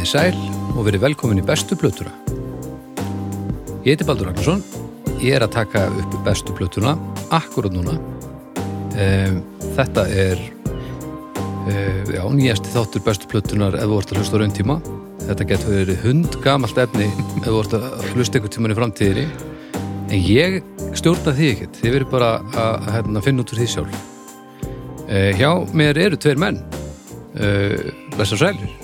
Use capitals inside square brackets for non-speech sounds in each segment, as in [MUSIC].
Komið sæl og verið velkomin í bestu plötuna. Ég heiti Baldur Ragnarsson, ég er að taka upp bestu plötuna akkurat núna. Um, þetta er uh, já, nýjasti þáttur bestu plötunar ef þú vart að hlusta raun tíma. Þetta getur verið hund gamalt efni ef þú vart að hlusta einhvern tíman í framtíðinni. En ég stjórna því ekkert, þið verið bara að, að, að hérna, finna út úr því sjálf. Uh, hjá mér eru tveir menn, uh, blessar sælir.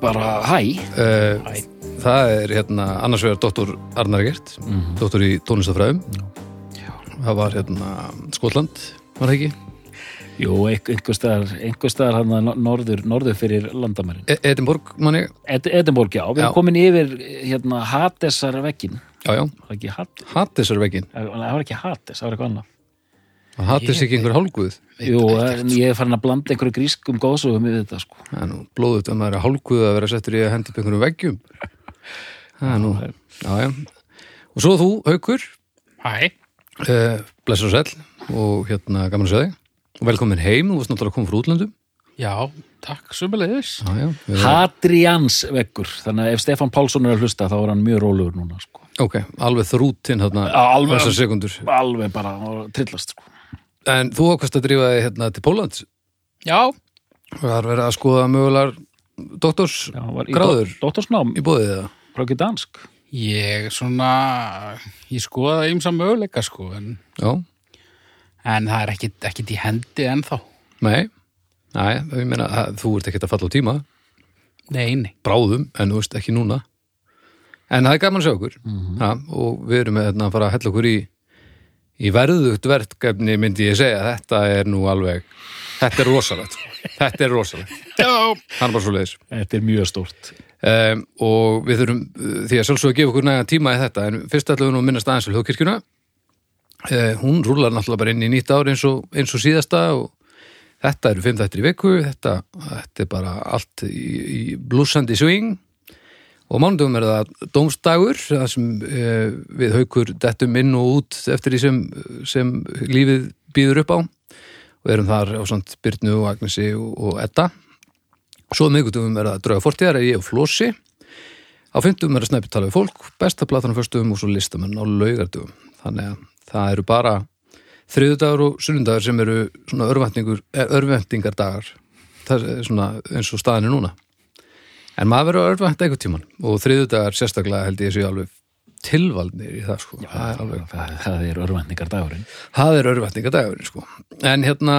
Bara hæ. Uh, það er hérna annars vegar doktor Arnar Gert doktor í tónlistafræðum það var hérna Skotland var það ekki? Jú, einhver staðar, hann norður, norður fyrir landamærin. E Edinborg manni, Ed Edinborg, já, við erum komin yfir hérna Hadesar vekkin já. Já Hattisar veginn, það var ekki Hades, það var eitthvað annað það hattis ekki einhver hálguð Jú, en ég er farin að blanda einhverju grískum góðsögum við þetta sko. Það er nú blóðut að maður er hálguð að vera settur í að hendi upp einhverjum veggjum. Það er nú, já já. Og svo þú, Haukur. Hæ, uh, blessar og sæll. Og hérna gaman að segja þig. Og velkomin heim, þú varst náttúrulega að koma frá útlöndum. Já, takk við, Hadrians vekkur, þannig að ef Stefán Pálsson er að hlusta þá er hann mjög rólegur núna sko. Ok, alveg þrútinn hérna, Já, alveg. þessar sekundur. Alveg bara að trillast sko En þú ákvæmst að drífa þig hérna til Pólans Já, það er verið að skoða mögulegar doktors Já, var í gráður? Dóttorsnám, í bóðið það. ekki dansk? Ég svona, ég skoða ymsa möguleika sko, en, Já, en það er ekkit, ekkit í hendi ennþá. nei, nei, ég meina að þú ert ekkert að falla á tíma, Nei, nei. bráðum, en þú veist ekki núna. En það er gaman að sjá okkur. Ja, og við erum hérna, að fara að hella okkur í, í verðugt verkefni myndi ég segja, þetta er nú alveg, þetta er rosalegt, þetta er rosalegt, Já, hann var svo leiðis. Þetta er mjög stórt. Um, og við þurfum því að sjálfsög að gefa okkur nægan tíma í þetta en fyrst ætlum við nú að minnast aðeins til hljóðkirkjuna uh, hún rúlar náttúrulega bara inn í nýtt ár eins og, eins og síðasta og þetta eru fimm þættir í viku þetta, þetta er bara allt í, í blúsandi swing og mánudum er það dómsdagur það sem uh, við haukur dettum inn og út eftir því sem, sem lífið býður upp á og erum þar á samt Byrnu og Agnesi og, og Edda Svo miðgutugum er það drauga fortíðar, ég og Flósi. Á fimmtugum er það snæpi tala við fólk, besta platan á föstugum og svo listamenn á laugardugum. Þannig að það eru bara þriðudagur og sunnundagur sem eru svona örvæntingur, eh, eins og staðinu núna. En maður verður örvænt einhvern tíman og þriðudagar sérstaklega held ég séu alveg tilvaldnir í það sko. það er alveg Það, er örvendingar dagurinn Það er örvætningadagurinn sko. En hérna,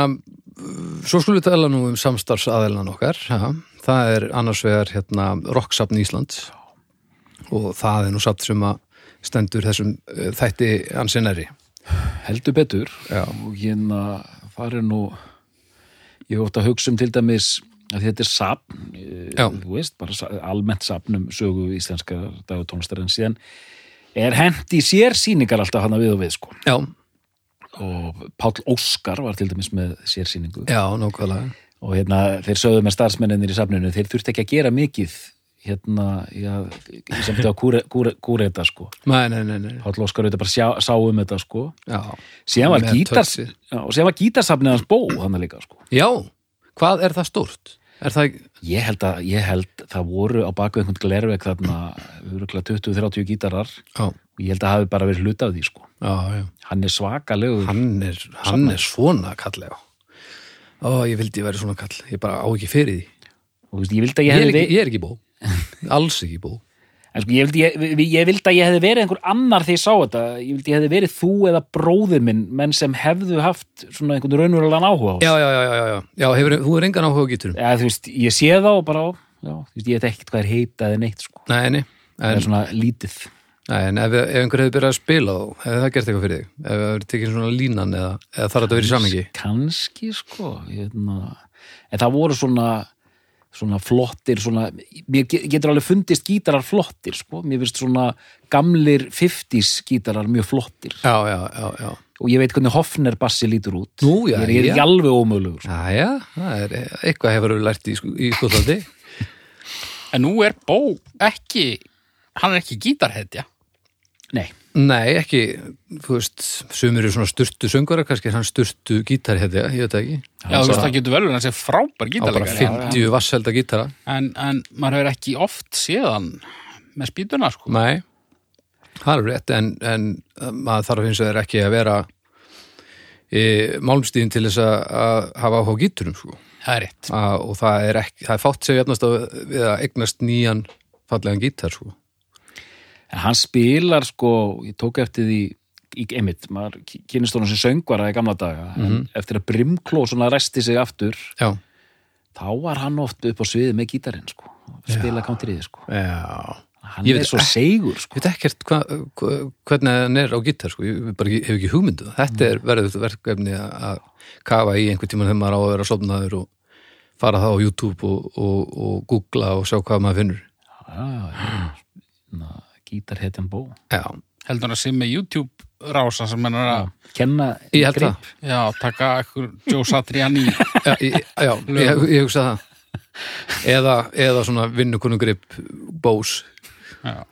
svo skulum við tala nú um samstarfsaðelnan okkar. Ja, það er annars vegar hérna Rocksapn Íslands og það er nú sapt sem að stendur þessum eh, þætti ansinnari. heldur betur Já. og hérna það er nú ég hótt að hugsa um til dæmis þetta er sapn Já. þú veist, bara almennt sapn um sögu íslenska dagutónlistar en síðan er hent í sér sýningar alltaf hana við og við sko. Já, og Páll Óskar var til dæmis með sér sýningu. Já, nákvæmlega. og hérna þeir sögðu með starfsmenninir í safninu þeir þurfti ekki að gera mikið hérna, já, sem þetta að kúre, kúreita sko. Nei, nei, nei, nei. Páll Óskar auðvitað bara sjá, sá um þetta sko. Já, síðan var, gítars, já, síðan var gítarsafnið hans bó þannig líka sko. Já, hvað er það stórt? Er það ég held að ég held það voru á baku einhvern glerveg þarna örugglega 20-30 gítarar Já, og ég held að hafi bara verið hluta af því sko já, já. hann er svakalegur Hann er, hann er svona kallega. Ó, ég vildi ég væri svona kall. Ég bara á ekki fyrir því. og þú veist, ég vildi að Ég er hefði ekki, ég er ekki bó. [LAUGHS] Alls ekki bó. En sko, ég vildi, ég, ég vildi að ég hefði verið einhver annar þegar ég sá þetta. Ég vildi ég hefði verið þú eða bróðir minn, menn sem hefðu haft svona einhvern raunverulegan áhuga á. Já, já, já, já, já, já. Já, hefur, þú er engan áhuga á gíturum. Já, þú veist, ég sé þá bara, já, þú veist, ég veit ekkert hvað er heita eða neitt, sko. Nei, nei. Það er svona lítið. nei, en ef, ef einhver hefur byrjað að spila þá, hefur það gert eitthvað fyrir þig? Ef það hefur tekið svona línan eða, eða þarf þetta að vera í samingi? Kanski, sko, hérna. En það voru svona, svona flottir, svona, mér ge- getur alveg fundist gítarar flottir, sko. Mér finnst svona gamlir 50s gítarar mjög flottir. Já, já, já, já. Og ég veit hvernig Hofner bassi lítur út. Nú, já, Ég er, er ekki alveg ómögulegur, sko. Já, já, það er eitthvað hefur þú lært í, sko- í skoðaldi. en nú er Bó ekki, hann er ekki gítarhetja. Nei. Nei, ekki, þú veist, sumir eru svona styrtu söngvara, kannski er hann styrtu gítari hefði, ég veit það ekki. Já, þú veist, það getur vel verið hann sé frábær Á bara gítarleikari. 50 vasselda gítara. En, en maður hefur ekki oft séðan með spýtuna, sko. Nei, það er rétt, en, en maður þarf eins og þeir ekki að vera í málmstíðin til þess að, að hafa áhuga gíturum, sko. Það er rétt. Að, og það er ekki, það er fátt sem jafnast á við að eignast nýjan fallegan gítar, sko. En hann spilar sko, ég tók eftir því í einmitt, maður kynist honum sem söngvara í gamla daga, en eftir að Brimkló svona resti sig aftur Já. þá var hann oft upp á sviði með gítarinn sko, spila countriði sko. Já. hann Ég er svo ekki- segur Ég sko veit ekkert hva, hva, hvernig hann er á gítar sko, ég bara ekki, hef ekki hugmyndu þetta er verður verkefni að kafa í einhvern tímann þegar maður á að vera sofnaður og fara það á YouTube og, og, og googla og sjá hvað maður finnur. Já, já, já. Gítarhetjan bó. Já, Heldur hann að sé með YouTube rása sem hann er að, kenna grip. já, taka ekkur Joe Satriani. [LAUGHS] Já, ég, já ég, ég hugsa það. Eða, eða svona vinnukonungrip bós. Já.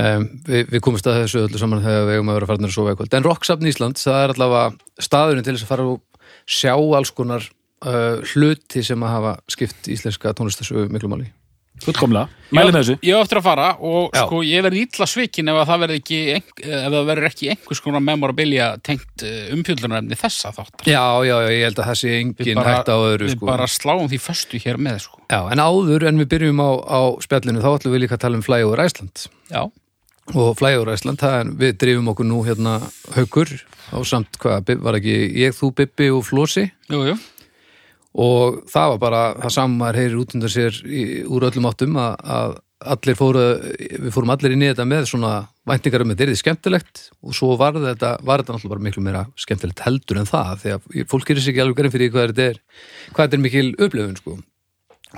um, við, við komumst að þessu öllu saman þegar við eigum að vera farnir að sofa eitthvað. En Rocksafn Ísland, það er allavega staðurinn til þess að fara og sjá alls konar uh, hluti sem að hafa skipt íslenska tónlistasögu miklu máli fullkomlega, mæli með þessu Ég á eftir að fara og Já. sko ég verði illa svikin ef að það verði ekki, verður ekki einhvers konar memorabilia tengt umfjöldunarefni þessa þátt. Já, já, já, ég held að það sé engin hægt á öðru við sko. bara sláum því föstu hér með, sko. Já, en áður en við byrjum á, á spjallinu þá ætlum við líka að tala um Flyover Æsland Já. og Flyover Æsland, það er, við drifum okkur nú hérna haukur á samt hvað, var ekki ég, þú, Bibbi og Flósi Jú, jú. Og það var bara það samar heyrir út undan sér í, úr öllum áttum að, að allir fóru við fórum allir inn í þetta með svona væntingar um þetta er því skemmtilegt. Og svo var þetta, var þetta náttúrulega bara miklu meira skemmtilegt heldur en það því að fólk gerir sér ekki alveg grein fyrir hvað þetta er hvað þetta er mikil upplifun sko.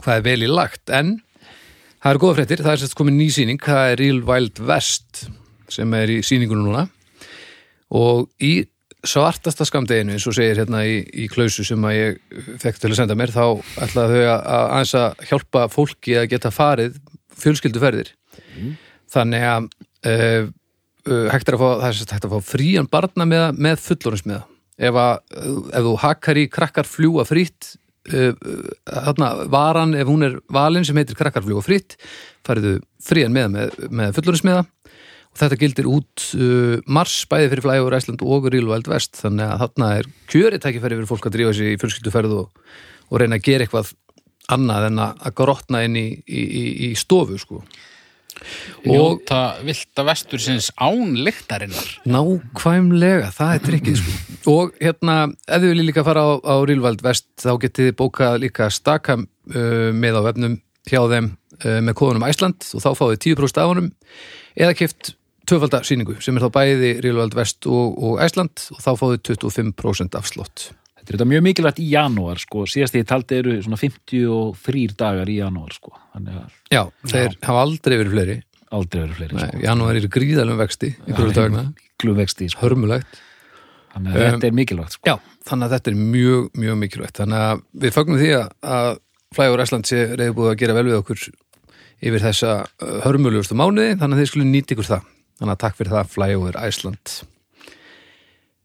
Hvað er vel í lagt. En það eru góða fréttir, það er sérst komin ný sýning. Það er Real Wild West sem er í sýningunum núna. Og í svartasta skamdeginu eins og segir hérna í, í klausu sem að ég fekk til að senda mér þá ætlaði þau að, að aðeins að hjálpa fólki að geta farið fjölskylduferðir. Þannig að uh, uh, hægt er að fá, er að fá frían barna með, með fullorðinsmiða ef, ef þú hakkar í krakkar fljúa frýtt uh, uh, þarna varan ef hún er valin sem heitir krakkar fljúa frýtt fariðu frían með með, með fullorðinsmiða og þetta gildir út uh, mars bæði fyrir Flyover Æsland og Real Wild West þannig að þarna er kjörið tækifæri fyrir fólk að drífa sig í fjölskylduferð og, og reyna að gera eitthvað annað en að grotna inn í, í, í, í stofu sko. og Njóta vilda vestur sinns án lyktarinnar. nákvæmlega, það er trikkið sko. og hérna, ef þið viljið líka fara á, á Real Wild West þá getið þið bókað líka staka uh, með á vefnum hjá þeim uh, með kóðunum Æsland og þá fáið þið 10% af honum eða kift tvöfalda sýningu sem er þá bæði Real Wild West og, og Æsland og þá fáið 25% afslott Þetta er þetta mjög mikilvægt í janúar sko, síðast ég taldi eru svona 53 dagar í janúar sko, að Já, þeir hafa aldrei verið fleiri. Aldrei verið fleiri Nei, sko. janúar er í gríðalum vexti ykkur dagna, Gluvexti sko, hörmulegt. Þannig að Um, þetta er mikilvægt sko. Já, þannig að þetta er mjög, mjög mikilvægt. Þannig að við fagnum því að, Flyover Æsland sé reyði búið að gera vel við okkur yfir þessa uh, hörmulugustu mánuði, þannig að þið skulle nýta ykkur það þannig að takk fyrir það Flyover Æsland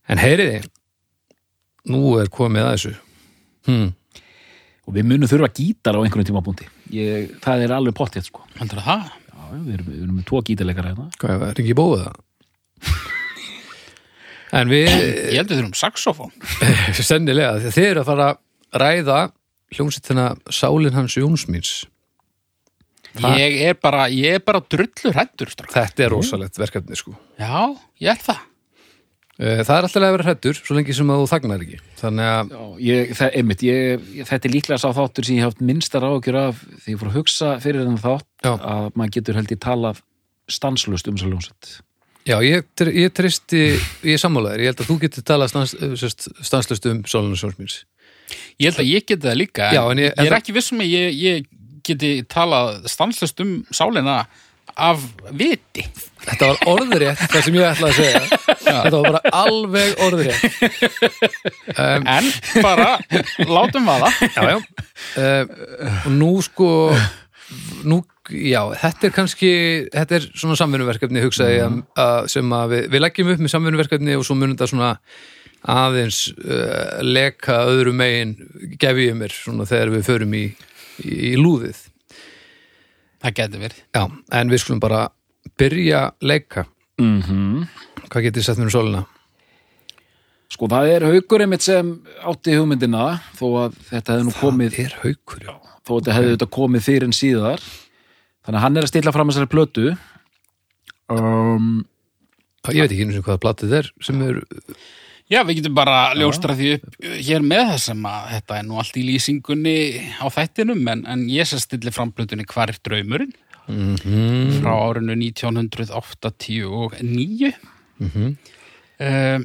En heyriði nú er komið að þessu hmm. og við munum þurfa gítar á einhvern tímabúndi ég, það er alveg pottið sko. Heldur það? Já, við erum, við erum með tvo gítarleikar hérna Hvað er ekki bóðið það? [LAUGHS] En við Ég held við þurfum saxofón. [LAUGHS] sennilega, því þið eru að fara að ræða hljómsýttina Sálin hans Jónsmíns Ha? Ég er bara, ég er bara drullur hættur, strákar. Þetta er rosalegt verkefni sko Já, ég er það. Eh, Það er alltaf að vera hrættur svo lengi sem þú þagnar ekki þannig að, Já, ég, það, einmitt, ég, þetta er líklega sá þáttur sem ég hef haft minnstar ágjur af því ég fór að hugsa fyrir þennan þátt Já. að maður getur held ég talað stanslust um þessar ljónsett já, ég, ég tristi ég er sammálaður, ég held að þú getur talað stans, sérst, stanslust um hans Jónsmíns Ég held að ég geti það líka. Já, en ég- en ég er það- ekki vissum að ég, ég geti talað stanslust um sálina af viti. Þetta var orðrétt það sem ég ætlaði að segja Þetta var bara alveg orðrétt um, [LAUGHS] En bara, látum vaða. Já, já uh, og nú sko nú já, þetta er kannski þetta er svona samvinnuverkefni hugsaði mm. að, sem að við, við leggjum upp með samvinnuverkefni og svo munum þetta svona aðeins uh, leka öðru megin gef ég mér svona þegar við förum í, í, lúðið. Það getur verið. já, en við skulum bara byrja leika. Mm hvað getið sett mér um sólina? Sko það er haukur einmitt sem átti hugmyndina þó að þetta hefði nú komið það er haukur já. þó að þetta hefði þetta komið fyrir en síðar. Þannig að hann er að stilla fram þessari plötu. Um, ég veit ekki einu sinni hvaða platið er sem er Já, við getum bara ljóstra því upp hér með þessum að þetta er nú allt í lýsingunni á þættinum en, en ég sem stilli framblötunni Hvar er draumurinn? Mm frá árinu 1989 -hmm. uh,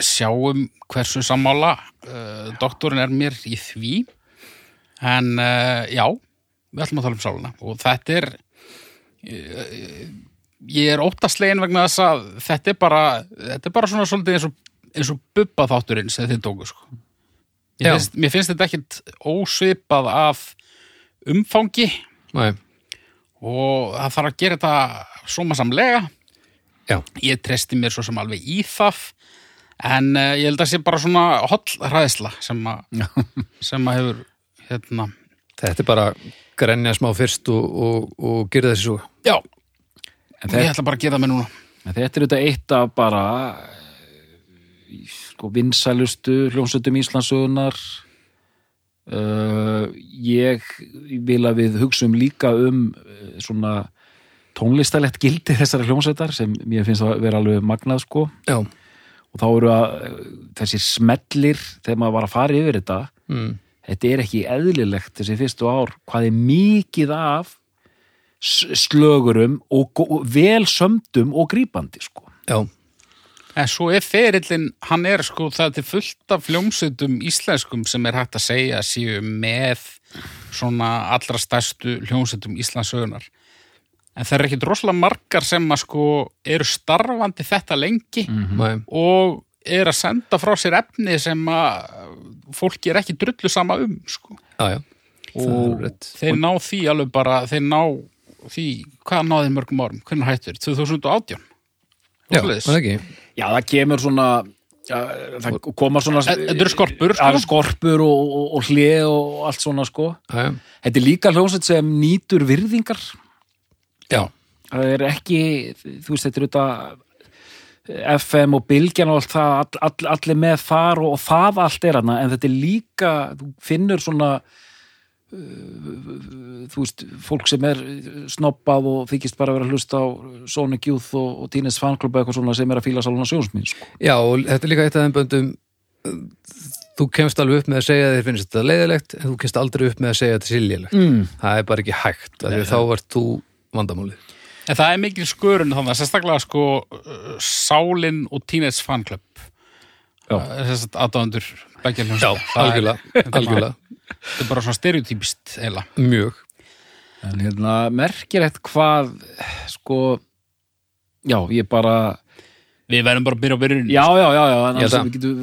sjáum hversu sammála uh, doktorinn er mér í því. En uh, já við ætlum að tala um sáluna og þetta er uh, ég er óttaslegin vegna þess að þetta er bara þetta er bara svona svolítið eins og, eins og bubba þátturinn sem þið tóku sko. Mér, finnst, mér finnst þetta ekkit ósvipað af umfangi. Nei, og það þarf að gera þetta sómasamlega. Já, ég treysti mér svo sem alveg í það. En uh, ég held að sé bara svona holl hræðisla sem [LAUGHS] sem að hefur hérna, þetta er bara grenja smá fyrst og, og, og gera þessi svo. Já, en, ég ætla bara að gera það með núna. þetta er þetta eitt af bara sko vinsælustu hljómsveitum Íslandsugunar uh, ég vil að við hugsum líka um uh, svona tónlistalegt gildi þessari hljómsveitar sem mér finnst að vera alveg magnað sko já, og þá eru að uh, þessir smellir þegar maður var að fara yfir þetta mm. þetta er ekki eðlilegt þessi fyrstu ár hvað er mikið af slögurum og gó- vel sömdum og grípandi sko. já, en svo er ferillin, hann er sko það er til fullt af fljómsutum íslenskum sem er hægt að segja að séu með svona allra stærstu hljómsutum Íslandsögunar en það er ekki droslega margar sem að sko eru starfandi þetta lengi Nei, og er að senda frá sér efni sem að fólki er ekki drullu sama um sko. já, já. Er og þeir ná því alveg bara þeir ná því, hvað náði mörgum árum? Hvernig hættur, 2018 Já, það ekki? Já það kemur svona já, það koma svona Þetta eru skorpur, sko. Eru skorpur og, og, og hlið og allt svona sko já. þetta er líka hljómsveit sem nýtur virðingar já, það er ekki, þú veist þetta er þetta FM og Bylgjan og allt það, all, all, allir með þar og, og það allt er hana, en þetta er líka þú finnur svona þú veist fólk sem er snobbað og þykist bara að vera að hlusta á Sonic Youth og, og Teenage Fan Club eitthvað svona sem er að fíla sáluna sjónsmín sko. já, og þetta er líka eitt af þeim böndum þú kemst alveg upp með að segja að þér finnst þetta leiðilegt en þú kemst aldrei upp með að segja að þetta er siljilegt mm. það er bara ekki hægt, af því að þá ert þú vandamálið. En það er mikil skörun þannig að sérstaklega sko uh, Sálin og Teenage Fan Club Já. Begja Já, hljómsveit algjörlega, algjörlega. Þetta er bara svona stereotypist eila mjög, en hérna merkilegt hvað sko já, ég bara Við verðum bara að byrja á byrjun já, já, já, já, en við getum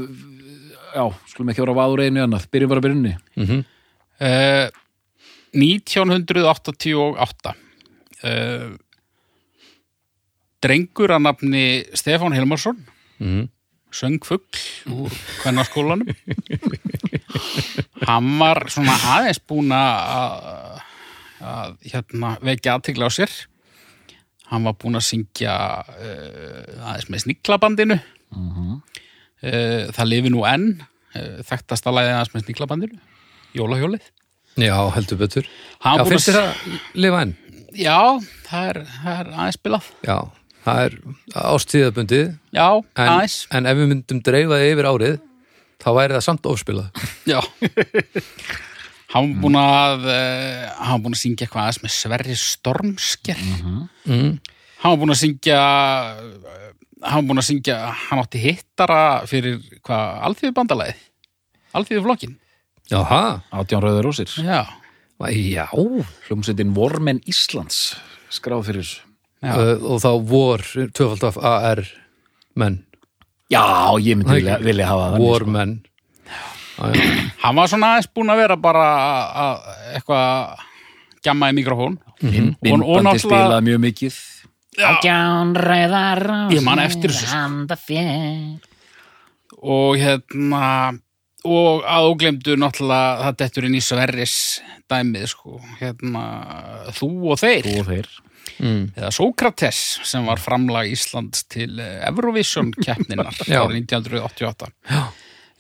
já, skulum ekki vera vaður einu annað. Byrjum bara að byrjunni mm uh, 1988 uh, Drengur að nafni Stefán Hilmarsson. -hmm. Söngfugl úr kvennarskólanum hann var svona aðeins búin að að hérna vekja aðtigla á sér. Hann var búin að syngja uh, aðeins með sniklabandinu uh, það lifi nú enn uh, þekktasta lagið aðeins með sniklabandinu jólahjólið. Já, heldur betur. Hann já, finnst að- þér að lifa enn? já, það er, það er aðeins spilað. Já, það er ástíðabundið já, en, aðeins. en ef við myndum dreifa þig yfir árið þá væri það samt ofspilað. [LAUGHS] Já. Hann var búin að uh, hann var búin að syngja eitthvað aðeins með Sverri Stormsker. Mm. hann var búin að syngja uh, hann var búin að syngja hann átti hittara fyrir hvað, alþýðu bandalagið alþýðu flokkin Jáha, Átján Rauður Rósir Já, já. Hljómsveitin Vormen Íslands skráð fyrir þessu. Uh, og þá vor, tvöfald af AR menn, Já, ég myndi Það vilja, vilja hafa þannig vor sko. menn hann var svona aðeins búin að vera bara að eitthvað gjamma í mikrofón. Og- og Myndbandi náttúrulega- spilað mjög mikið. Já. Átján rauðar Ég man eftir þessu, sko. Og hérna og að óglemdu náttúrulega það dettur inn í Sverris dæmið sko. Hérna þú og þeir. Þú og þeir. Mm. eða Sókrates sem var framlag Íslands til Eurovision keppninar árið 1988 Já.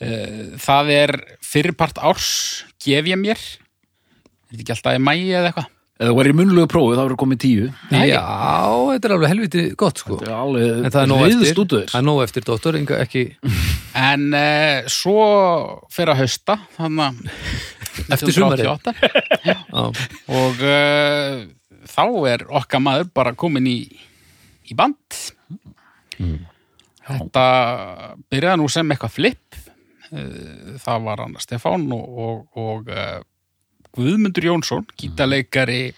Eh, það er fyrirpart árs gef ég mér. Er þetta ekki alltaf í mæi eða eitthvað Ef þú væri munlegu prófið þá verður komið tíu. Nei. Já, þetta er alveg helviti gott sko. Þetta er alveg En það er nóg eftir, það er nóg eftir dóttor, enga ekki en uh, svo fyrir að hausta þannig að Eftir sumarið. 1988. Já, og uh, þá er okkar maður bara komin í, í band. Þetta byrjaði nú sem eitthvað flip. Uh, það var hann Stefán og, og, og Guðmundur Jónsson, gítarleikari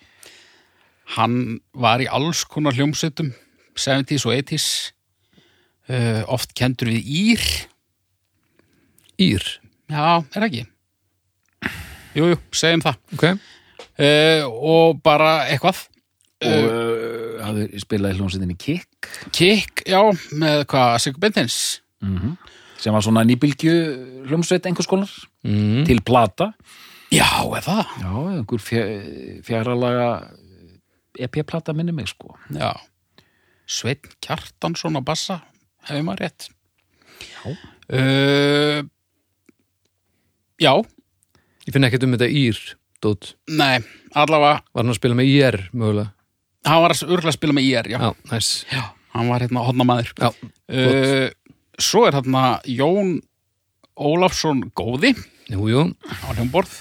hann var í alls konar hljómsveitum 70s og 80s uh, oft kendur við Ír. Ír, já, er ekki? Jú, jú, segjum það. Ok. Uh, og bara eitthvað. Og uh, hafði spilaði hljómsveitinni Kick? Kikk, já, með hvað, Sigur Bentins. Mm sem var svona nýbylgju hljómsveit einhvers konar. Mm. til plata Já, eða? Já, einhver fjáralaga EP-plata minni mig sko. Já, Sveinn Kjartansson á bassa, hefur maður rétt. Já. uh, Já, Ég finn ekkert um þetta Ír, dót. Nei, allavega. Var hann að spila með IR, mögulega? Hann var örgulega að spila með IR, já, Já, næs já. hann var hérna hodna maður Já, uh, Svo er hérna Jón Ólafsson góði. Jú, jú. Á hljómborð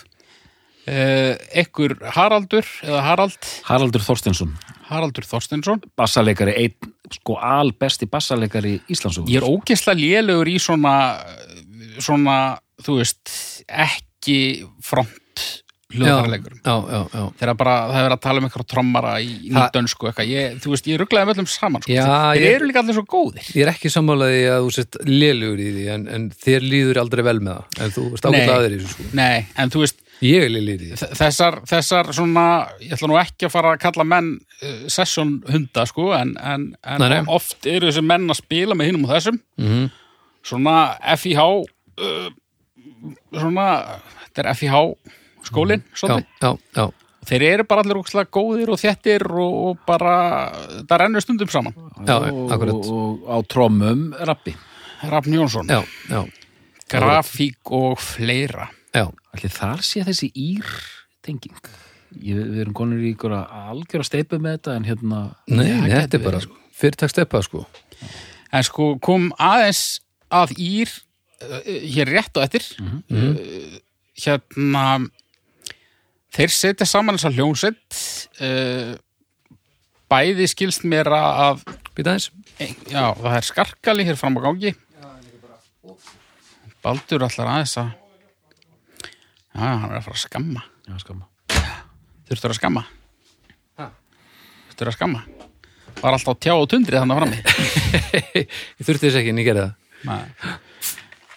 Ekkur Haraldur eða Harald? Haraldur Þorstensson, Haraldur Þorsteinsson. Bassaleikari einn, sko albesti bassaleikari Íslandsögur Ég er ógeðslega lélegur í svona svona, þú veist ekki front hljóðarleikurum þegar bara það er að tala um eitthvað trommara í nýtdönsku eitthvað, ég, þú veist, ég rugglaði með öllum saman sko. Já, þeir eru líka allir svo góðir. Ég er ekki sammálaði að þú sett lélugur í því en, en þér líður aldrei vel með það en þú ert ákveð Nei. aðeir í þessu sko. Nei, en þú veist, Ég er þ- þessar, þessar svona, ég ætla nú ekki að fara að kalla menn uh, session hunda sko, en, en, en Nei, nei. oft eru þessi menn að spila með hinnum og þessum. Mm svona FIH uh, svona, þetta er FIH skólinn, Já, svolítið. Já, já þeir eru bara allir ókslega góðir og þéttir og, og bara, það rennur stundum saman. Já, og, akkurat. og, og á trommum rappi Rafn Jónsson, Já, já, grafík og fleira. já Allir þar sé þessi ír tenging Ég, við erum konur í ykkur að algjör að steipa með þetta en hérna Nei, það þetta er bara verið, fyrirtaksteppa sko. En sko kom aðeins að ír uh, hér rétt og eftir Mhm. uh, hérna þeir setja saman þessa hljónsett uh, bæði skilst mér að já, það er skarkali hér fram á gangi. Baldur allar aðeins að já, hann er að fara að skamma. Já, skamma. Þurftur að skamma. Ha? þurftur að skamma. Var alltaf tjá og tundrið þannig frammi. Ég [LAUGHS] þurfti þess ekki en ég gerði það. Nei.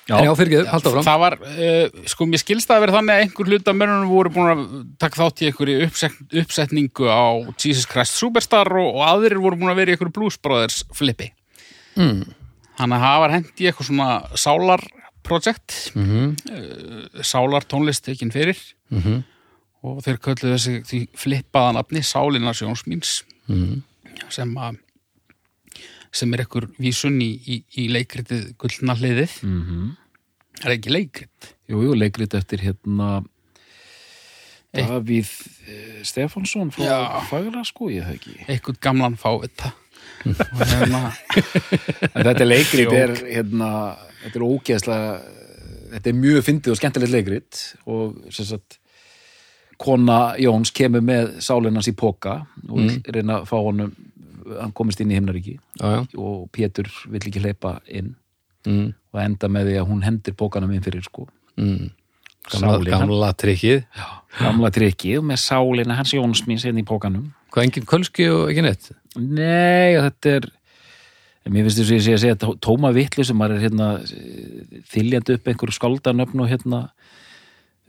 En já, fyrirgeðu, halda áfram. það var, uh, sko mér skilst það að vera þannig að einhver hluta mönnunum voru búin að taka þátt í einhverju uppset, uppsetningu á Jesus Christ Superstar og, og aðrir voru búin að vera í einhverju Blues Brothers flippi. Mm. þannig að það var hent í eitthvað svona sálar project Mm -hmm. sálar tónlist tekin fyrir Mm og þeir kölluðu þessi því flippaða nafni Sálina Sjónsmíns -hmm. sem að sem er einhver vísun í, í, í leikritið gullna hliðið mm -hmm. er ekki leikrit Jú, jú, leikrit eftir hérna Eitt- Davíð eh, Stefánsson frá Já. Fagra sko, ég það ekki einhvern gamlan [LAUGHS] og hérna þetta leikrit Jók. er hérna, þetta er ógeðslega þetta er mjög fyndið og skemmtilegt leikrit og sem sagt kona Jóns kemur með sálinans í póka og mm. reyna að fá honum hann komist inn í himnaríki já og Pétur vill ekki hleypa inn mm. og enda með því að hún hendir pókanum inn fyrir sko Mm. Gamla, trikkið gamla trikkið með sálina hans Jóns mín inn í pókanum Hvað, engin kölski og ekki neitt? Nei, þetta er mér finnst þess að ég sé að segja tó- tóma vitlu sem maður er hérna eh, þyljandi upp einhverju skáldanöfn og hérna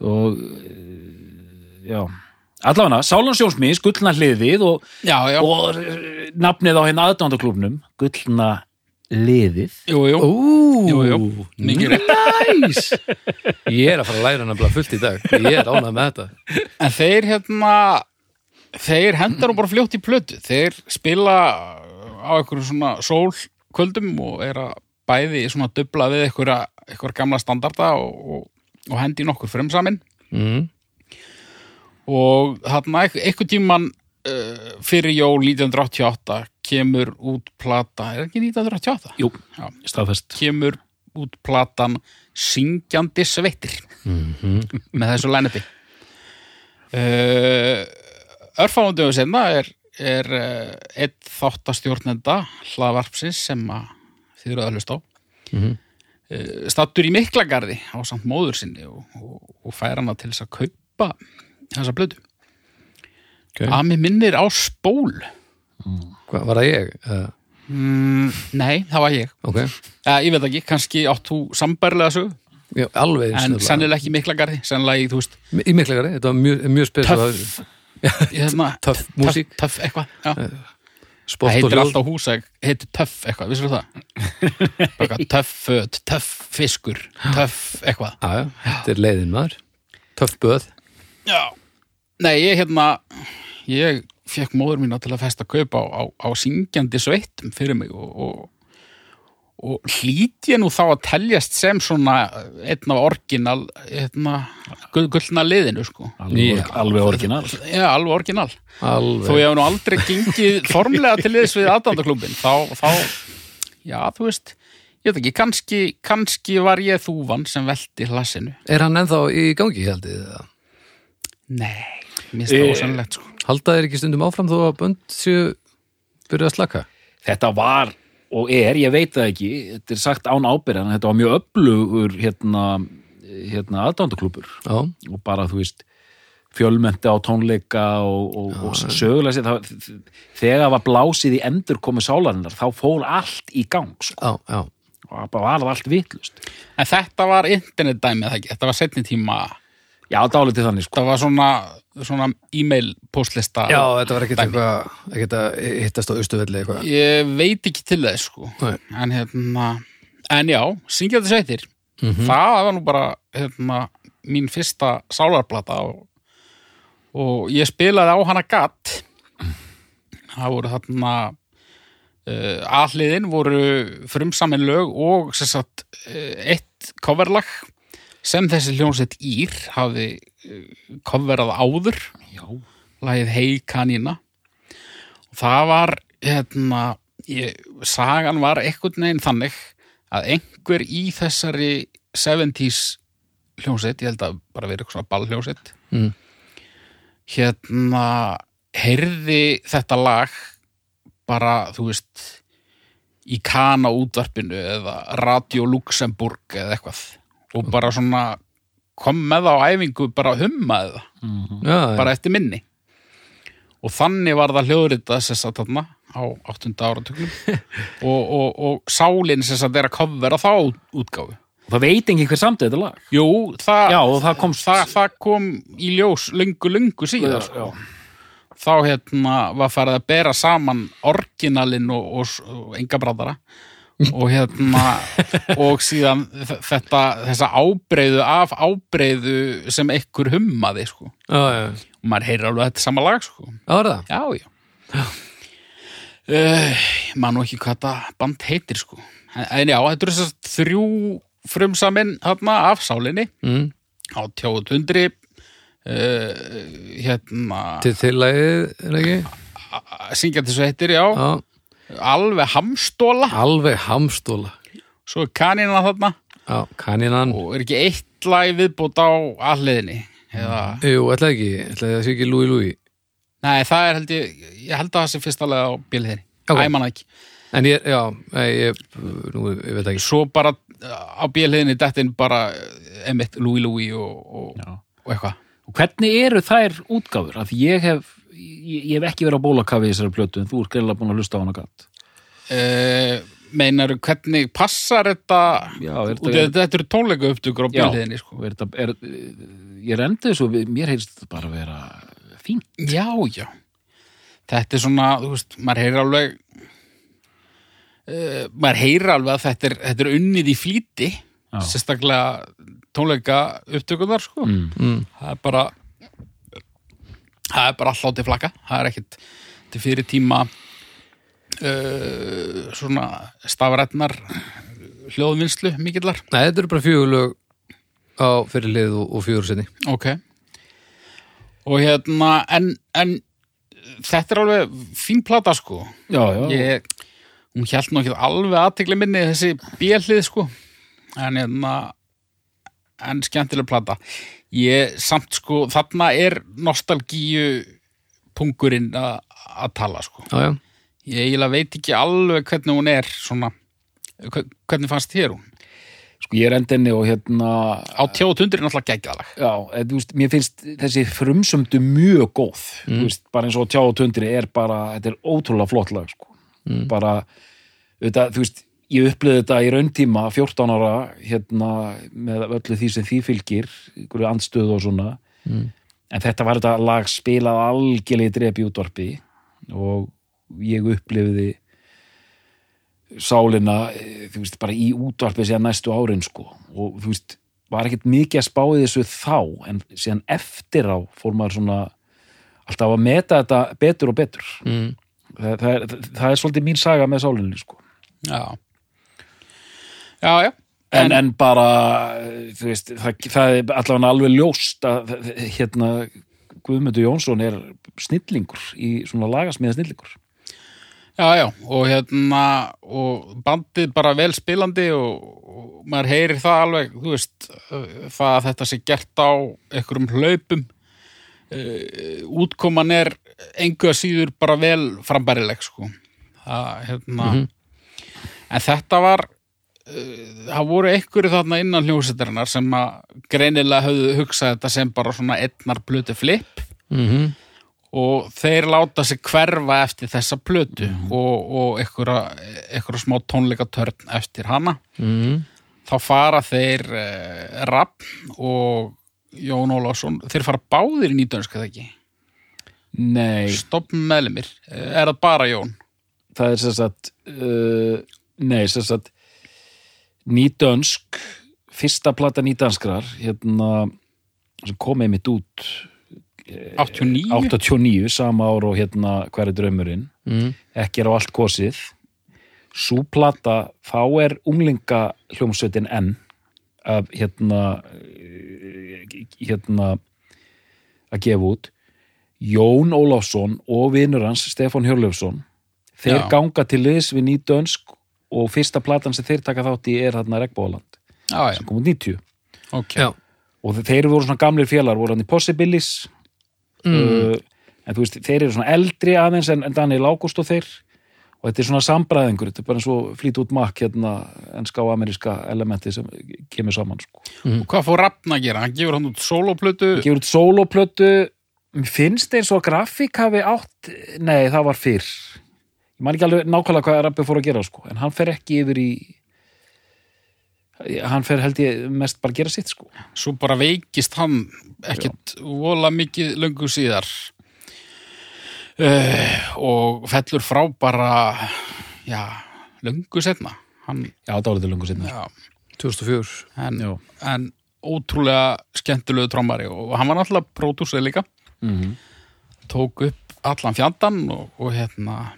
og eh, já. Allavega, Sálan Sjónsmís, gullna hliðið og, og eh, nafnið á henni aðdándaklúbnum gullna liðið. Jú, jú, Ú, jú, jú, mikið. Næs! [LAUGHS] Ég er að fara að læra nefnilega fullt í dag. Ég er ánað með þetta. En þeir hérna þeir hendar nú bara fljótt í plötu. Þeir spila á einhverju svona sólkvöldum og er að bæði svona dubla við einhverja, einhverja gamla standarda og, og, og hendi nokkur fremsaminn mm. og þarna einhver tíman uh, fyrir jól 1988 kemur út plata, er ekki 1988? Jú, Já, staðfest. Kemur út platan Syngjandi sveittir með þessu lænepi uh, Örfáundum senna er, er uh, einn þáttastjórnenda hlaðvarpsins sem að þið eru að hlusta á. Mhm. uh, stattur í Miklagarði á samt móður sinni og, og, og fær hana til þess að kaupa þessa blödu okay. að mér minnir á spól. Hvað, Var það ég? Mm, Nei, það var ég. Ok. Uh, Ég veit ekki, kannski átt þú sambærlega sögu? Já, alveg en sennilega ekki Miklagarði sennilega í, veist, Í miklagari, þetta var mjög, mjög spes töff Töff músík. Töff eitthvað, já Það heitir alltaf hús heitir töff eitthvað, vissir það? [LAUGHS] Töff föt, töff fiskur, töff eitthvað. Já, þetta er leiðin maður Töff böð Já. Nei, ég hérna, ég fekk móður mína til að festa kaup á, á, á syngjandi sveittum fyrir mig og, og, og hlýt ég nú þá að teljast sem svona einn af orginal, hérna, gull- gullna liðinu, sko. alveg, Já. alveg orginal Já, alveg orginal. Þó Alveg ég hef nú aldrei gengið [LAUGHS] formlega til liðs við aðdandaklubin, þá, þá, já, þú veist, ég veit ekki, kannski, kannski var ég þúvan sem velti hlassinu. Er hann ennþá í gangi, heldið það? Nei, mér finnst það Eh, ósannlegt, sko. Halda þeir ekki stundum áfram þó að bönd séu byrjuð að slaka? þetta var og er, ég veit það ekki þetta er sagt án ábyrðan, þetta var mjög öflugur hérna, hérna aðdándaklúbur Já, og bara þú veist fjölmenti á tónleika og, og, og sögulega sér það, þegar var blásið í endur komið sálarinnar þá fór allt í gang sko. já, já. Og það bara var allt vitlust En þetta var internetdæmið, það ekki, þetta var setni tíma, já, dálítið þannig sko þetta var svona, svona e-mail postlista. Já, þetta var ekkert eitthvað ekkert að hittast á austuvelli eitthvað Ég veit ekki til þess, sko. Nei. En hérna, en já, syngjandi sveitir, Mhm. það var nú bara, hérna, mín fyrsta sálarplata og, og ég spilaði á hana gatt. Það voru þarna, uh, aðliðin voru frumsamin lög og sem sagt, uh, eitt coverlag sem þessi hljónsett Ír hafi uh, coverað áður. Já, lagið Hey Kanína. Og það var hérna, ég, sagan var einhvern veginn þannig að einhver í þessari 70s hljónsett, ég held að bara verið eitthvað svona ballhljónsett Mm. hérna heyrði þetta lag bara, þú veist í Kana útvarpinu eða Radio Luxemburg eða eitthvað og bara svona kom með það á æfingu bara að hummaði það. Mhm. Já, bara eftir minni. Og þannig var það hljóðrita sem sagt þarna á 8. áratugnum. [LAUGHS] Og, og, og sálinn sem sagt er að kofvera þá útgáfu. Og það veit engin hver samt þetta lag. Jú, það, já, og það komst það, það kom í ljós löngu, löngu síðar sko. þá hérna var farið að bera saman orginalinn og, og, og enga brandara og hérna og síðan þetta þessa ábreyðu af ábreyðu sem ekkur hummaði sko. já, já, og maður heyrir alveg þetta sama lag sko. já, Já, já. Uh, man nú ekki hvað þetta band heitir sko. En, já, þetta eru þess að þrjú frumsamin þarna af sálinni mm. á tjóðundri uh, hérna Til tillægið, er ekki? syngjandi sveitir, já, Já, alveg hamstóla alveg hamstóla svo er kanina þarna. Já, kanínan. Og er ekki eitt lag viðbútt á alliðinni eða, Jú, ætlaði ekki, ætlaði það sé ekki Lúi Lúi nei, það er held ég ég held að það sé fyrsta lag á bíliðinni Ok. okay. æman ekki. En ég, já, ég, nú, ég veit ekki. Svo bara á bíliðinni dettin bara emitt Louis Louis og, og, og eitthvað. Og hvernig eru þær útgáfur? Af því ég hef ég, ég hef ekki verið á bólakafi í þessari plötu en þú er greinlega búin að hlusta á hana gatt uh, meinar hvernig passar þetta Já, er þetta- að þetta eru tónleika upptökur á bíliðinni sko. er er, ég er endið svo, mér heyrst þetta bara að vera fín Já, já. Þetta er svona, þú veist, maður heyrir alveg, uh, maður heyrir alveg að þetta er, þetta er unnið í flýti, Já. sérstaklega tónleika upptökuðar, sko. mm. mm. Það er bara, það er bara alltaf til flakka. Það er ekkit til fyrir tíma uh, svona stafrætnar hljóðvinnslu mikillar. Nei, þetta eru bara fjögulög á fyrir lið og, og fjögur sinni Ok. Og hérna, en, en þetta er alveg fín plata, sko. já, já, ég, hún hjælt nú ekki alveg aðtegli minni þessi bjellið sko en hérna en skemmtileg plata ég samt sko, þarna er nostalgíu pungurinn að tala sko. Já, já, ég eiginlega veit ekki alveg hvernig hún er svona, hve- hvernig fannst þér hún? Sko ég er endinni og hérna á tjóðtundur er náttúrulega geggjaðalag Já, eða, þú veist, mér finnst þessi frumsömdu mjög góð þú veist, bara eins og tundri er bara, þetta er ótrúlega flott lag sko. bara, auðvitað, þú veist ég upplöði þetta í rauntíma 14 ára, hérna með öllu því sem því fylgir einhverju andstöðu og svona. En þetta var þetta lag spilað algjörlega í drepi útvarpi og ég upplifði sálina, eh, þú veist, bara í útvarpi síðan næstu árin, sko. Og þú veist, var ekkert mikið að spá í þessu þá, en síðan eftir á fór maður svona alltaf að meta þetta betur og betur. Mm. það, það, er, það er svolítið mín saga með sálinni, sko. Já já, já. En, en bara, eh, þú veist það, það er allavega alveg ljóst að hérna Guðmundur Jónsson er snillingur í svona lagasmiða snillingur. Já, já, og hérna og bandið bara vel spilandi og, og maður heyrir það alveg þú veist, uh, það að þetta sé gert á einhverjum hlaupum. Uh, útkoman er engu að síður bara vel frambærileg sko. Það, hérna. En þetta var það voru einhverju þarna innan hljósettarinnar sem að greinilega höfðu hugsað þetta sem bara svona einnar blötu flip. Mm og þeir láta sig hverfa eftir þessa plötu og, og einhverja smá tónleikatörn eftir hana. Mm. þá fara þeir uh, Rapp og Jón Ólafsson þeir fara báðir í nýtönsk eða ekki? Nei, stopp meðlumir, er það bara Jón? Það er sagt uh, nei, sagt nýdönsk fyrsta plata nýdanskrar hérna sem kom einmitt út 89 89, sama ár og hérna hver er draumurinn Mm. ekki er á allt kosið sú plata, þá er unglinga hljómsveitin enn að hérna eh, hérna að gefa út Jón Ólafsson og vinur hans Stefán Hjörlöfsson þeir Já. ganga til liðs við nýdönsk og fyrsta platan sem þeir taka þátt í er þarna Regbóland já, já, sem kom út 90 ok. Já, og þe- þeir voru svona gamlir félagar voru hann í Possibilis uh, en þú veist, þeir eru svona eldri aðeins en, en Daniel Ágúst og þeir. Og þetta er svona sambræðingur, þetta er bara eins og flýt út makk hérna enska og ameríska elementi sem kemur saman sko. og hvað fór Rappn að gera? hann gefur hann út soloplötu gefur út sóloplötu. Mér finnst eins og grafík hafi átt nei, það var fyrr ég man ekki alveg nákvæmlega hvað Rappi fór að gera sko. en hann fer ekki yfir í hann fer held ég mest bara að gera sitt sko. svo bara veikist hann ekkert vola mikið löngu síðar uh, og fellur frá bara já, löngu setna hann, já, dálítið lungu sinni já, 2004 en, en ótrúlega skemmtilegu trommari og hann var náttúrulega pródúsið líka. Mm tók upp allan fjandan og, og hérna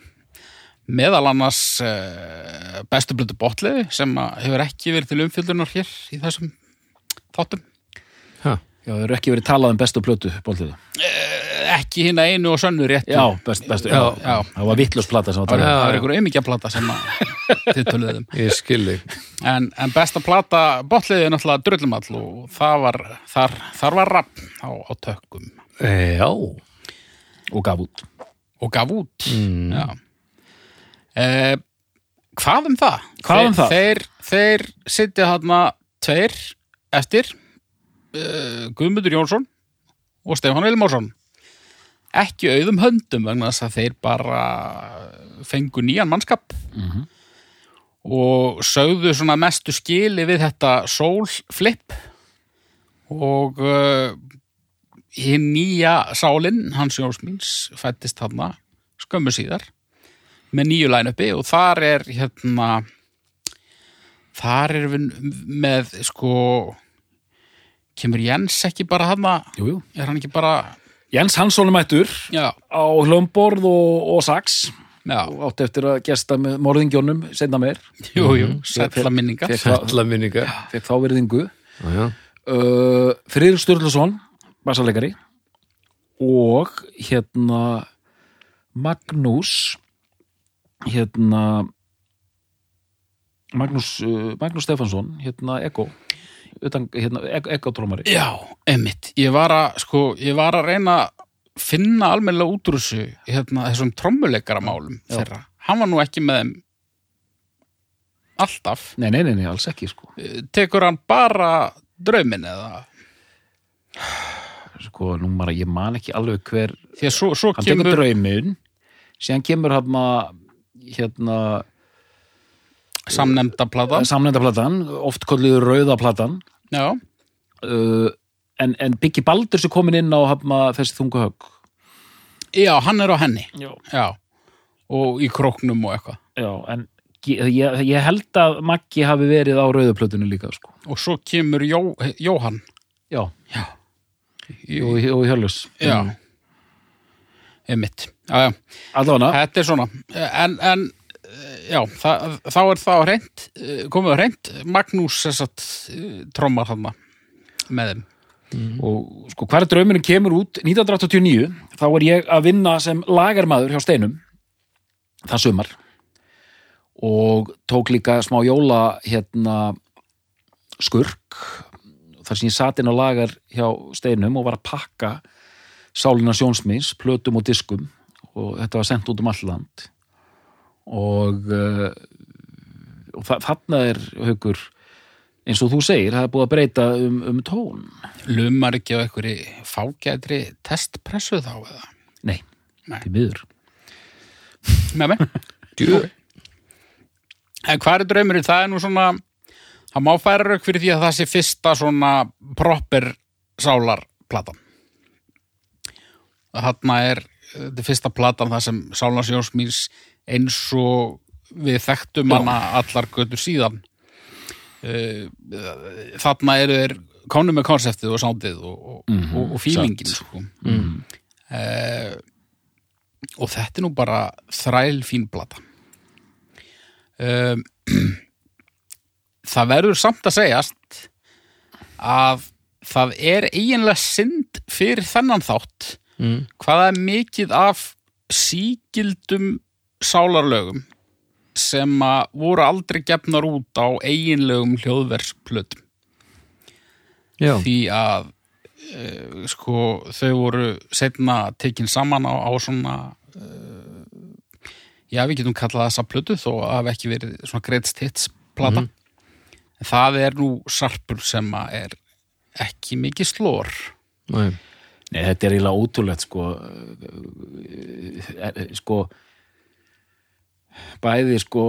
meðal annars uh, bestu blötu botliði sem að hefur ekki verið til umfjöldunar hér í þessum þáttum ha. Já, það eru ekki verið talað um bestu plötu bóltiða. Eh, ekki hérna einu og sönnu réttu Já, best, bestu, já, Já, já. Það var vittlust plata sem var það talað um. Já, var já. einhver auðmyggjaplata sem að [LAUGHS] þið töluðum Ég skilði en, en besta plata botliði er náttúrulega drullumall og það var þar, þar var rapp á, á tökkum Já, og gaf út. og gaf út Mm. Já. Eh, hvað um það? Hvað um það? Þeir, þeir sitja þarna tveir eftir uh, Guðmundur Jónsson og Stefán Vilmórsson ekki auðum höndum vegna þess að þeir bara fengu nýjan mannskap Mhm. og sögðu svona mestu skili við þetta soul flip og uh, hinn nýja sálin, hans Jónsmíns, fættist þarna skömmu síðar með nýju line-upi og þar er hérna þar er við með sko kemur Jens ekki bara þarna? Jú, jú. er hann ekki bara Jens Hansson mættur já, á hlömborð og, og sax. Já, og átti eftir að gesta með morðingjónum senna meir. Jú, jú, Mhm. sætla minninga fekk, þá- verðingu uh, Friður Sturluson bassarleikari og hérna Magnús hérna Magnús, uh, Magnús Stefansson hérna utan, hérna, Eko-trómari Já, emmitt, ég var að sko, ég var að reyna að finna almennilega út úr þessu hérna, þessum trommuleikaramálum Já. þeirra, hann var nú ekki með þeim alltaf. Nei, nei, nei, nei, alls ekki sko. Tekur hann bara draumin eða? Sko, nú bara, ég man ekki alveg hver því að svo, svo hann tekur kemur draumin síðan kemur hann hérna samnemnda platan. samnendaplatan, oft kolliður rauðaplatan Já, uh, en, en Biggi Baldur sem komin inn á hafna, þessi þungu högg. Já, hann er á henni. Já. Já, og í króknum og eitthvað. Já, en ég, ég, held að Maggi hafi verið á rauðuplötunni líka sko. og svo kemur Jó, Jóhann. Já, í, og, og Hjörlus Já, emmitt Já, já. Allavega, Þetta er svona, en, en eh, já, það, þá er það á reynd, komið á reynd, Magnús þess að trommar hann með þeim. og sko hvar draumurinn kemur út 1989, þá er ég að vinna sem lagarmaður hjá Steinum það sumar. Og tók líka smá jóla hérna skurk þar sem ég sat inn á lagar hjá Steinum og var að pakka Sálina Sjónsmins, plötum og diskum og þetta var sendt út um all land og, uh, og þa þarna er haukur eins og þú segir, það er búið að breyta um, um tón Lumar ekki á einhverju fágætri testpressu þá eða? Nei, Nei. til miður Með mig? [LAUGHS] Djú. En hvað er draumurinn? Það er nú svona, það má færa rauk fyrir því að það sé fyrsta svona proper sálarplatan. Þarna er, þetta er fyrsta platan það sem Sálans Jónsmýrs eins og við þekktum hana allar götur síðan. Eh, Þarna eru þeir konu með konseptið og sándið og, og, Mhm, og, og feelingin satt. sko. Eh, og þetta er nú bara þræl fín plata um, [CLEARS THROAT] það verður samt að segjast að það er eiginlega synd fyrir þennan þátt Mm. hvað er mikið af sígildum sálarlögum sem að voru aldrei gefnar út á eiginlegum hljóðversplötum Já. því að uh, sko þau voru setna tekin saman á, á svona uh, já við getum kallað þessa plötu þó að hafa ekki verið svona greatst hits plata en það er nú sarpur sem að er ekki mikið slór Nei. Nei, þetta er eiginlega ótrúlegt sko. Er, sko bæði sko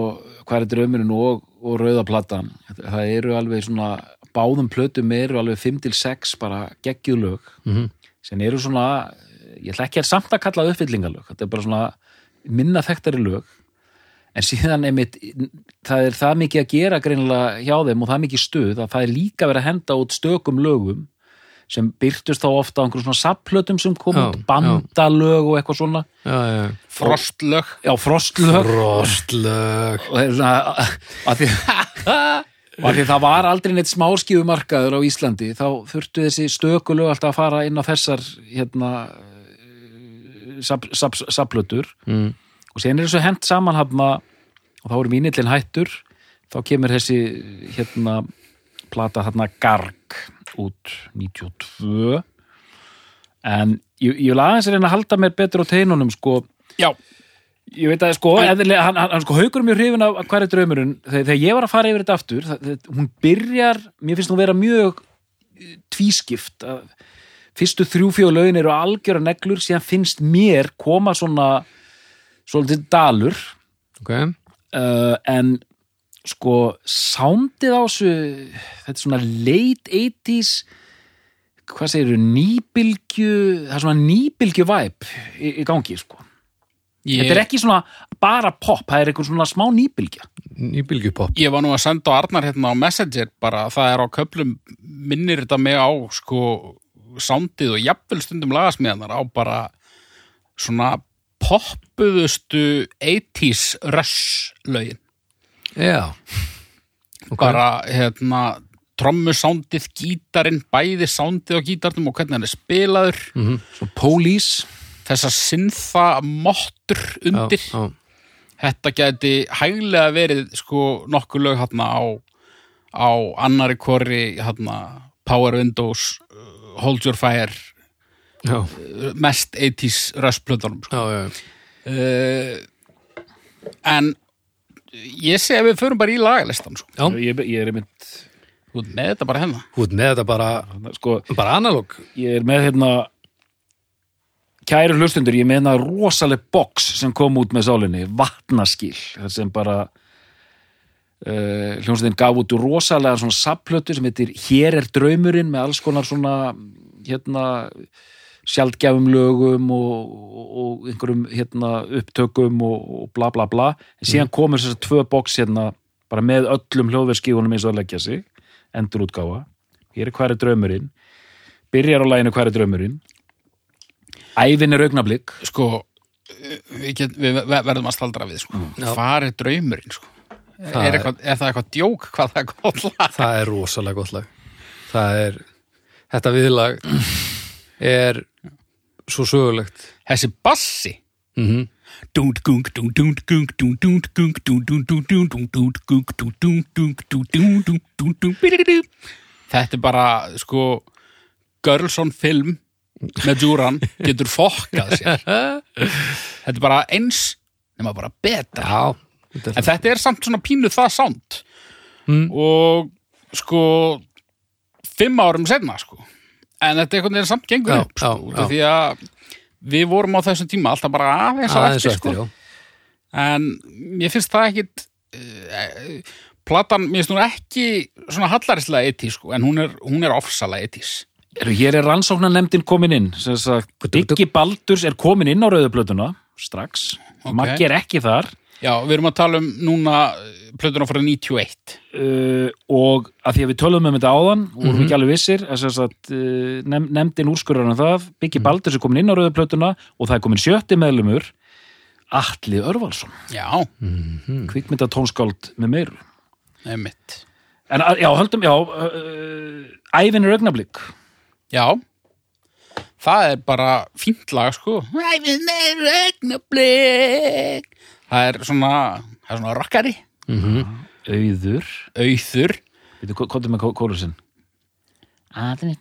hvað er draumurinn og, og rauðaplatan það eru alveg svona báðum plötum eru alveg 5-6 bara geggjulög Mhm. sem eru svona, ég ætla ekki að samt að kalla uppfyllingalög, þetta er bara svona minna þekktari lög. En síðan einmitt, það er það mikið að gera greinilega hjá þeim og það mikið stuð að það er líka verið að henda út stökum lögum sem byrtust þá ofta á einhverjum svona sapplötum sem kom Já, bandalög og eitthvað svona. Já, já. frostlög. Já, frostlög. Frostlög. og er svona [LAUGHS] að því, að því það var aldrei neitt smáskífumarkaður á Íslandi þá þurftu þessi stökulög alltaf að fara inn á þessar hérna sapplötur Mm. og síðan er þessu hent saman hafna og þá er mínillin hættur. Þá kemur þessi hérna plata þarna Garg út 92 en ég, ég vil aðeins reyna að halda mér betur á teinunum sko. Já, ég veit að sko, eðlilega, hann, hann, sko haukur mjög hrifin af er draumurinn? Þegar, þegar ég var að fara yfir þetta aftur það, hún byrjar, mér finnst hún vera mjög eh, tvískipt að fyrstu þrjú fjóð lögin eru algjöra neglur, síðan finnst mér koma svona svolítið dalur. Ok. uh, en sko sándið á þessu þetta er svona late 80s hvað segirðu, nýbylgju það er svona nýbylgju væp í, í gangi, sko. Ég, þetta er ekki svona bara pop, það er eitthvað svona smá nýbylgja. Í bylgjupopp ég var nú að senda á Arnar hérna á Messenger bara það er á köplum minnir þetta mig á sko sándið og jafnvel stundum lagasmíðanar á bara svona poppuðustu 80s rush lögin já, Ok. bara hérna trommusándið, gítarinn, bæði sándið á gítarnum og hvernig hann er spilaður Mhm. svo police þessar sinnþa mottur undir já, já. þetta gæti hæglega verið sko nokkuð lög hérna á á annari kori hérna Power Windows, uh, Hold Your Fire já, uh, mest 80s röstplötunum sko. já, já. uh, en ég segi að við förum bara í lagalistan sko. Ég, ég er einmitt Þú ert með þetta bara hérna. Þú ert með þetta bara, sko, bara analóg ég er með hérna kæru hlustundur, ég með hérna rosaleg box sem kom út með sálinni vatnaskil, það sem bara uh, hljómsveitin gaf út úr rosalega svona sapplötu sem heitir Hér er draumurinn með alls konar svona hérna sjaldgæfum lögum og, og, og einhverjum hérna upptökum og, og bla bla bla. En síðan komur þessar tvö box hérna bara með öllum hljóðverskífunum eins og að leggja sig. Endur útgáfa hér er hver er draumurinn? Byrjar á læginu hver er draumurinn? Ævin er augnablík sko við, get, við ver- verðum að staldra við sko. Já. hvað er draumurinn sko? Það er, er- eitthvað, er það eitthvað djók? Hvað það er gott lag? Það er rosalega gott lag. Það er, þetta viðlag er svo sögulegt þessi bassi mm -hmm. þetta er bara sko Girls on Film með Djúran getur fokkað sér þetta er bara eins nema bara betra en er þetta er samt svona pínu það sánd Mm. og sko fimm árum senna sko en þetta er einhvern veginn samt gengur Já, upp sko, því að við vorum á þessum tíma alltaf bara aðeins aðeins eftir, eftir, sko. en mér finnst það ekkit uh, platan, mér finnst hún ekki svona hallarislega etís sko, en hún er, hún er ofsalega etís Eru, hér er rannsóknarnemdin komin inn Diggi Baldurs er komin inn á rauðuplötuna strax, Ok. Maggi er ekki þar já, við erum að tala um núna plötuna frá 91 uh, og að því að við tölum um þetta áðan og vorum ekki alveg vissir að sem sagt, uh, nefn, nefndin úrskurðar um það. Biggi Baldurs er komin inn á rauðuplötuna og það er komin sjötti meðlumur Atli Örvalsson, já, kvikmynda tónskáld með meiru. Einmitt. En að- já, höldum, já uh, Ævin er augnablík Já, það er bara fínt lag, sko. Æfinn er augnablik. Það er svona, það er svona rockari. Auður Auður. Veitu, hvað er með kólusinn? Auður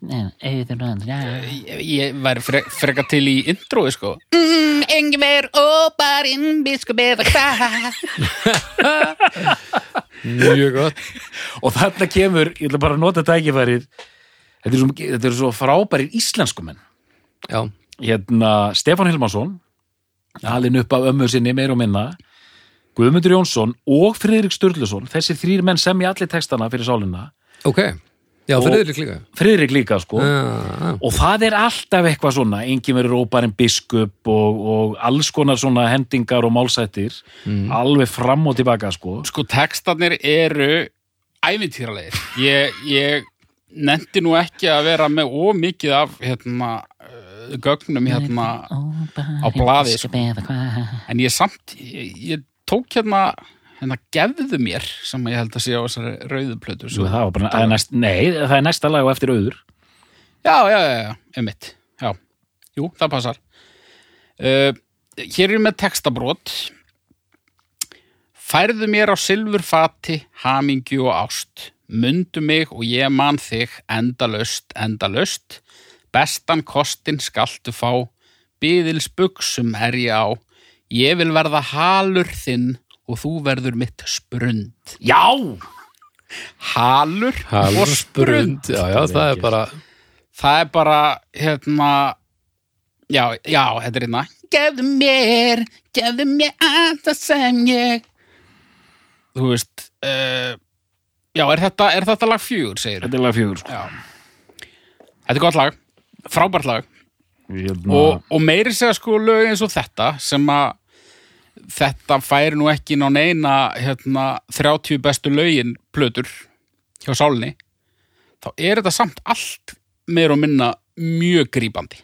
Ég, ég væri fre, freka til í introi, sko. Mm, Engver óparinn biskupið. [LAUGHS] Mjög gott og þarna kemur, ég ætla bara að nota tækifærið þetta er svo, þetta er svo frábærir íslenskumenn hérna Stefán Hilmarsson alinn upp af ömmu sinni meir og minna. Guðmundur Jónsson og Friðrik Sturluson þessi þrýr menn sem ég allir textana fyrir sálina. Ok. Já, Friðrik líka. Friðrik líka sko. Já, og það er alltaf eitthvað svona. Engin verið róparinn biskup og, og alls konar svona hendingar og málsættir. Alveg fram og tilbaka sko. Sko, textarnir eru ævintýralegir. Ég, ég nefndi nú ekki að vera með ómikið af, hérna, gögnum hérna á blaði, sko. En ég samt, ég, ég tók hérna, hérna gefðu mér, sem ég held að sé á þessari rauðu plötu. Svo það var bara, næst, nei, það er næsta lag og eftir auður Já, já, já, já, einmitt. Já, jú, það passar. Uh, hér er með textabrót. Færðu mér á silfurfati, hamingju og ást. Mundu mig og ég man þig endalaust, endalaust. Bestan kostin skaltu fá. Byðils buksum er ég á. Ég vil verða halur þinn og þú verður mitt sprund. Já! Halur, Halur og sprund. Já, já, það er bara það er bara hérna já, já, þetta er hérna gefðu mér, gefðu mér allt það sem ég þú veist uh, já, er þetta, er þetta lag fjögur, segir Þetta er lag fjögur sko já Þetta er gott lag, frábært lag Hérna, og, og meiri segja sko lög eins og þetta sem að þetta færi nú ekki ná neina hérna, 30 bestu lögin plötur hjá sálinni þá er þetta samt allt meir og minna mjög grípandi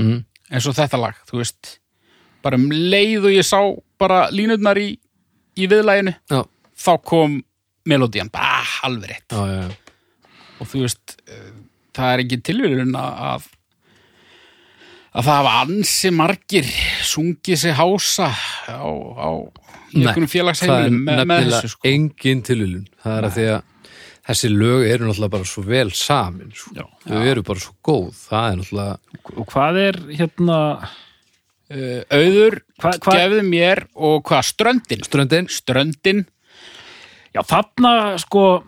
mm. eins og þetta lag, þú veist bara um leið og ég sá bara línutnar í, í viðlæginu Já, þá kom melodían bara alveg rétt já, já, já. og þú veist eh, það er ekki tilvíðun að að það hafa ansi margir sungið sig hása á, á Nei, er félagsheimilum með, með þessu sko. engin tilvílun Það er að því að þessi lög eru náttúrulega bara svo vel samin sko. Já. Þau eru bara svo góð Það er náttúrulega og hvað er hérna Uh, auður, Hva- hva- gefðu mér og hvað, ströndin ströndin ströndin, Já, þarna sko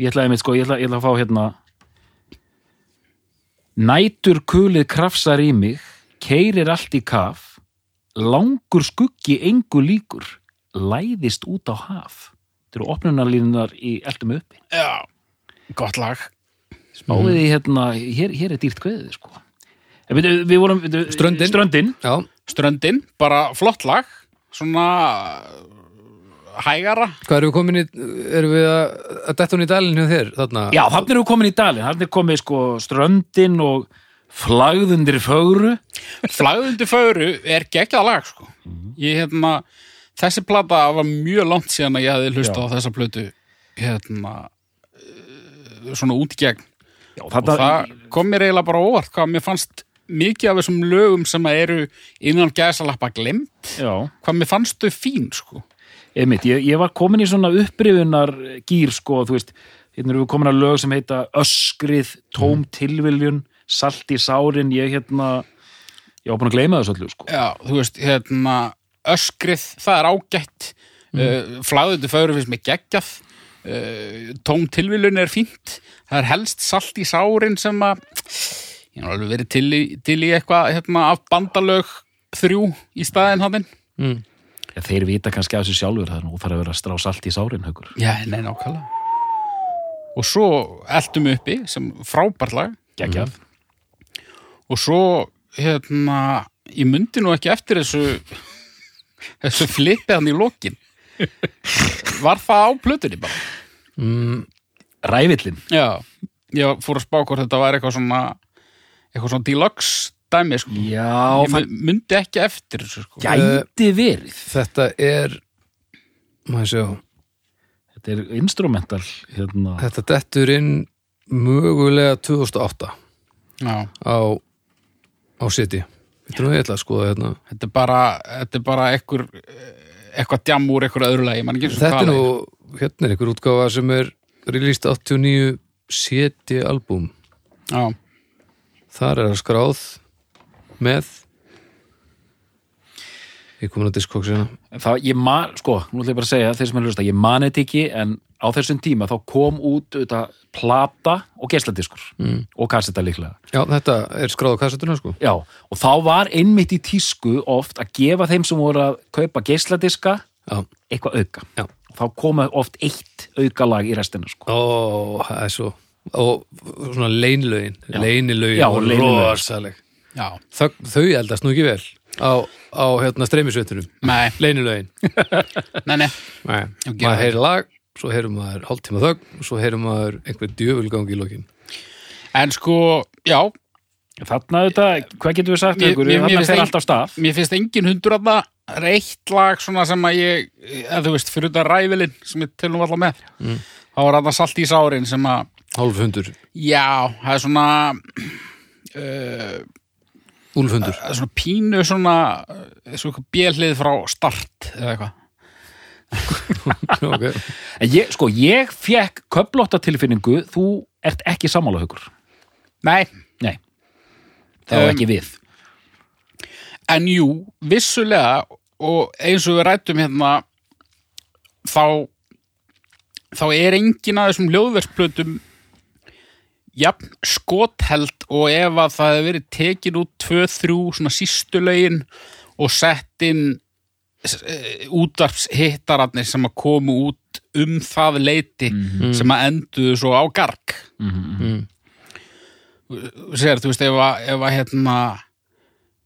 ég ætlaði mitt sko, ég ætla, ég ætla að fá hérna. Nætur kulið krafsar í mig keirir allt í kaf langur skuggi engu líkur læðist út á haf. Þetta eru opnunarlínunar í eldum uppi. Já, gott lag. Spáðið í hérna, hér, hér er dýrt kveðið sko. Við, við vorum við, Ströndin. Ströndin. Ströndin, bara flott lag. Svona hægara hvað erum við komin í Erum við að, að detta hún í dalinn hjá þér þarna? Já, þannig erum við komin í dalinn, þannig er komið sko ströndin og flagðundir fögru. Flagðundi fögru er geggjað lag sko. ég hérna þessi plata var mjög langt síðan að ég hefði hlustað á þessa plötu hérna eh, svona út í gegn Já, og það kom mér eiginlega bara óvart hvað mér fannst mikið af þessum lögum sem að eru innan gæsalappa glemt Já, hvað mér fannst þau fín sko. Einmitt, ég, ég var komin í svona upprifunar gýr sko, þú veist, hérna erum við komin að lög sem heita öskrið, tóm tilviljun, salt í sárin, ég hérna, ég var búin að gleyma þessu öllu sko. Já, þú veist, hérna öskrið, það er ágætt mm. uh, flagðundi fögru finnst mér geggjað uh, tóm tilvílun er fínt það er helst salt í sárin sem að ég har alveg verið til í, í eitthvað hérna, af bandalög þrjú í staðin hann mm. Þeir vita kannski að þessu sjálfur, það er nú þarf að vera að strá salt í sárin, haukur. Já, nei, nákvæmlega og svo eldum við uppi sem frábært lag Gægjað. og svo hérna, ég myndi nú ekki eftir þessu [LAUGHS] þessu flippið hann í lokin var það á plötunni bara Mm. Rævillin. Já, ég fór að spá hvort þetta var eitthvað svona eitthvað svona deluxe dæmi sko. Já, ég my- myndi ekki eftir þessu sko. gæti verið. Þetta er maður sjá Þetta er instrumental, hérna. Þetta dettur inn mögulega 2008 Já, á, á City Þetta er nú ég ætla að skoða hérna þetta er bara þetta er bara eitthvað eitthvað djam úr eitthvað öðru lagi Þetta er nú, hérna er einhver útgáfa sem er released 89 CD album Já, Þar er það skráð með Ég komin að diskóksina ég man, sko, nú ætla ég bara að segja þeir sem er hlusta, ég man þetta ekki en á þessum tíma þá kom út auðvitað plata og geisladiskur mm. og kasseta líklega. Já, þetta er skráð á kassetuna sko Já, og þá var einmitt í tísku oft að gefa þeim sem voru að kaupa geisladiska Já, eitthvað auka. já Og þá koma oft eitt aukalag í restina, sko. Ó, það er svo og svona leinlögin leinilögin leynilögin. rosaleg já, Þau, þau eldast nú ekki vel á, á hérna streymisveitunum nei, leinilögin [LAUGHS] nei, nei. Maður heyrir lag svo heyrir maður hálftíma þögn og svo heyrir maður einhver djöfulgangi í lokin. En sko, já, Þarna auðvitað, hvað getur við sagt Mér- mér- mér Þarna finnst ein- mér finnst engin hundur að það reitt lag svona sem að ég eða þú veist, fyrir þetta ræfilinn sem ég til nú alltaf með. Mm. þá var þetta salt í sárin sem að hálfhundur, já, það er svona [CLEARS THROAT] uh, úlfhundur það er svona pínu svona uh, svona bjellið frá start eða eitthvað [LAUGHS] okay. Ég, sko, ég fekk köflótta tilfinningu, þú ert ekki sammála hugur. Nei, Nei, það var Um, ekki við. en jú, vissulega og eins og við rættum hérna þá þá er engin af þessum hljóðversplötum jafn skotheld og ef að það hefur verið tekin út tvö, þrjú svona sístu lögin og sett inn útvarpshittararnir sem að komu út um það leiti sem að enduðu svo á garg mm. sér, þú veist, ef að, ef að hérna